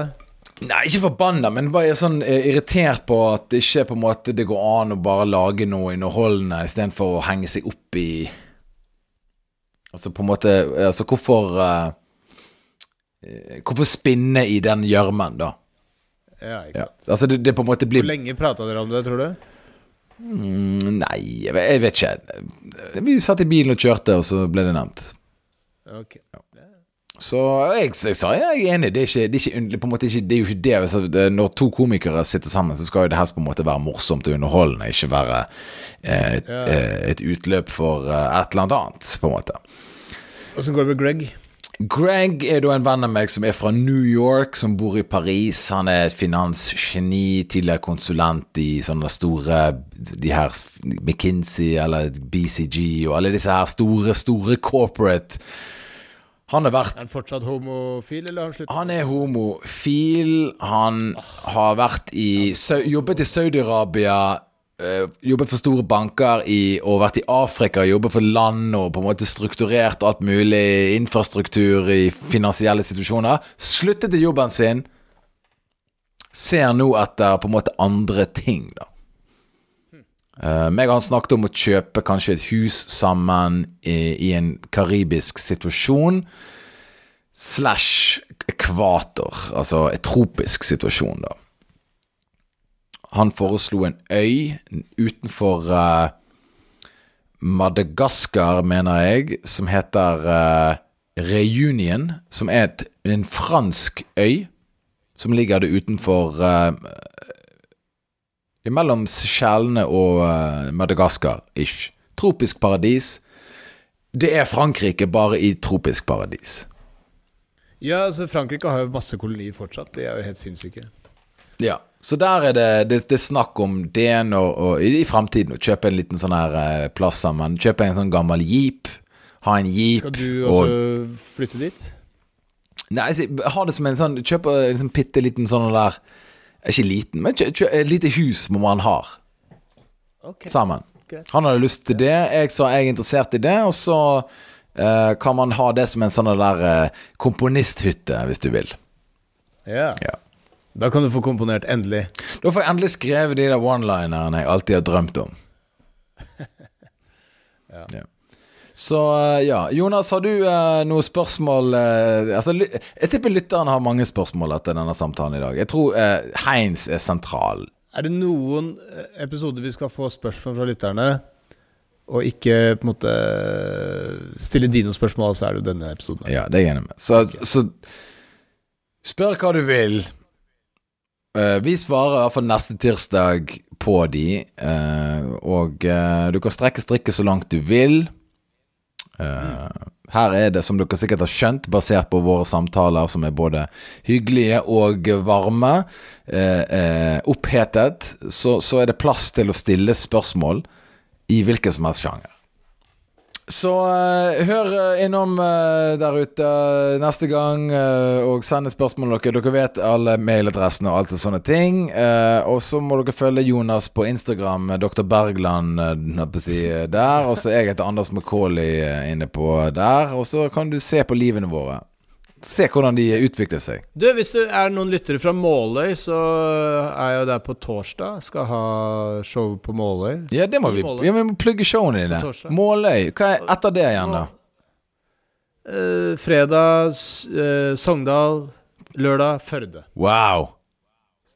Nei, ikke forbanna, men bare sånn eh, irritert på at det ikke på en måte det går an å bare lage noe underholdende istedenfor å henge seg opp i Altså på en måte Altså hvorfor uh, Hvorfor spinne i den gjørmen, da? Ja, ikke sant. Ja. Altså, det, det, på en måte blir Hvor lenge prata dere om det, tror du? Mm, nei, jeg vet, jeg vet, ikke. Vi satt i bilen og kjørte, og så ble det nevnt. Ok ja. Så jeg, jeg, sa jeg er enig. Det er, ikke, det, er ikke, måte det er jo ikke det Når to komikere sitter sammen, så skal jo det helst på en måte være morsomt og underholdende, ikke være eh, et. Eh, et, utløp for eh, et eller annet, på en måte. Åssen går det med Greg? Greg er da en venn av meg som er fra New York, som bor i Paris. Han er et finansgeni, tidligere konsulent i sånne store De her McKinsey eller BCG og alle disse her store, store corporate han har vært Er han fortsatt homofil, eller har han sluttet? Han er homofil. Han har vært i Jobbet i Saudi-Arabia jobbet for store banker i, og vært i Afrika, jobbet for land og på en måte strukturert alt mulig infrastruktur i finansielle situasjoner. Sluttet i jobben sin. Ser nå etter på en måte andre ting, da. Uh, meg og han snakket om å kjøpe kanskje et hus sammen i, i en karibisk situasjon. Slash ekvator, altså et tropisk situasjon, da. Han foreslo en øy utenfor uh, Madagaskar, mener jeg, som heter uh, Reunion. Som er et, en fransk øy som ligger det utenfor uh, Mellom Seychellene og Madagaskar-ish. Tropisk paradis. Det er Frankrike, bare i tropisk paradis. Ja, altså Frankrike har jo masse kolonier fortsatt. De er jo helt sinnssyke. Ja. Så der er det, det, det er snakk om det når, og, i, fremtiden å kjøpe en liten sånn her eh, plass sammen. Kjøpe en sånn gammel jeep. Ha en jeep. Skal du også flytte dit? Nei, ha det som en sånn Kjøpe en sånn bitte liten sånn der Ikke liten, men kjø, kjø, et lite hus må man ha Okay. sammen. Greit. Han hadde lyst til det. Jeg sa jeg er interessert i det, og så eh, kan man ha det som en sånn der eh, komponisthytte, hvis du vil. Ja. Ja. Da kan du få komponert endelig. Da får jeg endelig skrevet de der one-linerne jeg alltid har drømt om. Ja. Så eh, ja. Jonas, har du eh, noen spørsmål eh, altså, Jeg tipper lytteren har mange spørsmål etter denne samtalen i dag. Jeg tror eh, Heinz er sentral. Er det noen eh, episoder vi skal få spørsmål fra lytterne, og ikke på en måte stille dine spørsmål, så er det jo denne episoden. Ja, det er jeg enig med. Så, så spør hva du vil. Eh, vi svarer i hvert fall neste tirsdag på de. eh, og eh, du kan strekke strikket så langt du vil. Her er det, som dere sikkert har skjønt, basert på våre samtaler, som er både hyggelige og varme, opphetet, så, så er det plass til å stille spørsmål i hvilken som helst sjanger. Så uh, hør eh, innom uh, der ute neste gang, og send spørsmål spørsmål dere. Dere vet alle mailadressene og alt og sånne ting. Og så må dere følge Jonas på Instagram, Dr. Bergland si, der. Og så jeg heter Anders McCauley eh, inne på der. Og så kan du se på livene våre. Se hvordan de utvikler seg. Du, hvis det er noen lyttere fra Måløy, så er jeg der på torsdag. Skal ha show på Måløy. Ja, det må vi Måløy. ja, Vi må plugge showene dine. Måløy. Hva er etter det igjen, da? Uh, fredag eh, Sogndal. Lørdag Førde. Wow.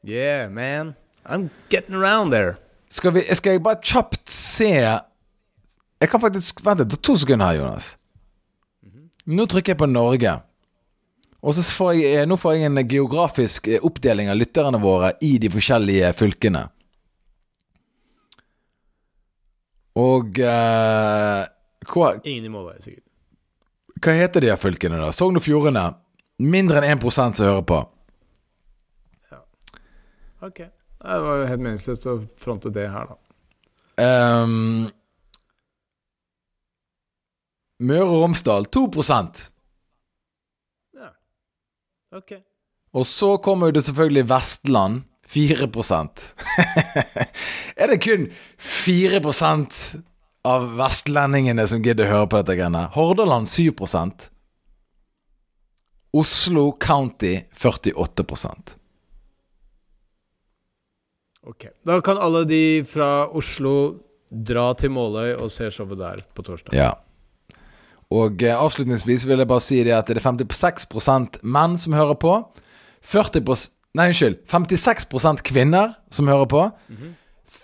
Yeah, man. I'm getting around there. Skal, vi, skal jeg bare kjapt se Jeg kan faktisk Vent litt, to sekunder her, Jonas. Nå trykker jeg på Norge. Og så får jeg, eh, nå får jeg en geografisk eh, oppdeling av lytterne våre i de forskjellige fylkene. Og eh, hva, Ingen i Måløy, sikkert. hva heter de her fylkene, da? Sogn og Fjordane. Mindre enn 1 som hører på. Ok. Det var jo helt meningsløst å fronte det her, da. Um, Møre og Romsdal 2 Ja. Ok. Og så kommer det selvfølgelig Vestland. 4 Er det kun 4% av vestlendingene som gidder å høre på dette greiene? Hordaland 7% Oslo County 48% Ok. Da kan alle de fra Oslo dra til Måløy og se showet der på torsdag. Ja. Og eh, avslutningsvis vil jeg bare si det at det er 56% menn som hører på. 40% Nei, unnskyld. 56% kvinner som hører på.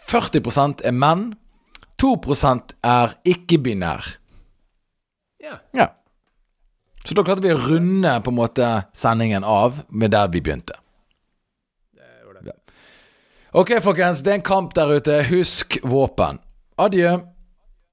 40% er menn. 2 er ikke-binær. Ja. Ja. Så da klarte vi å runde på en måte sendingen av med der vi begynte. Ok, folkens. Det er en kamp der ute. Husk våpen. Adjø.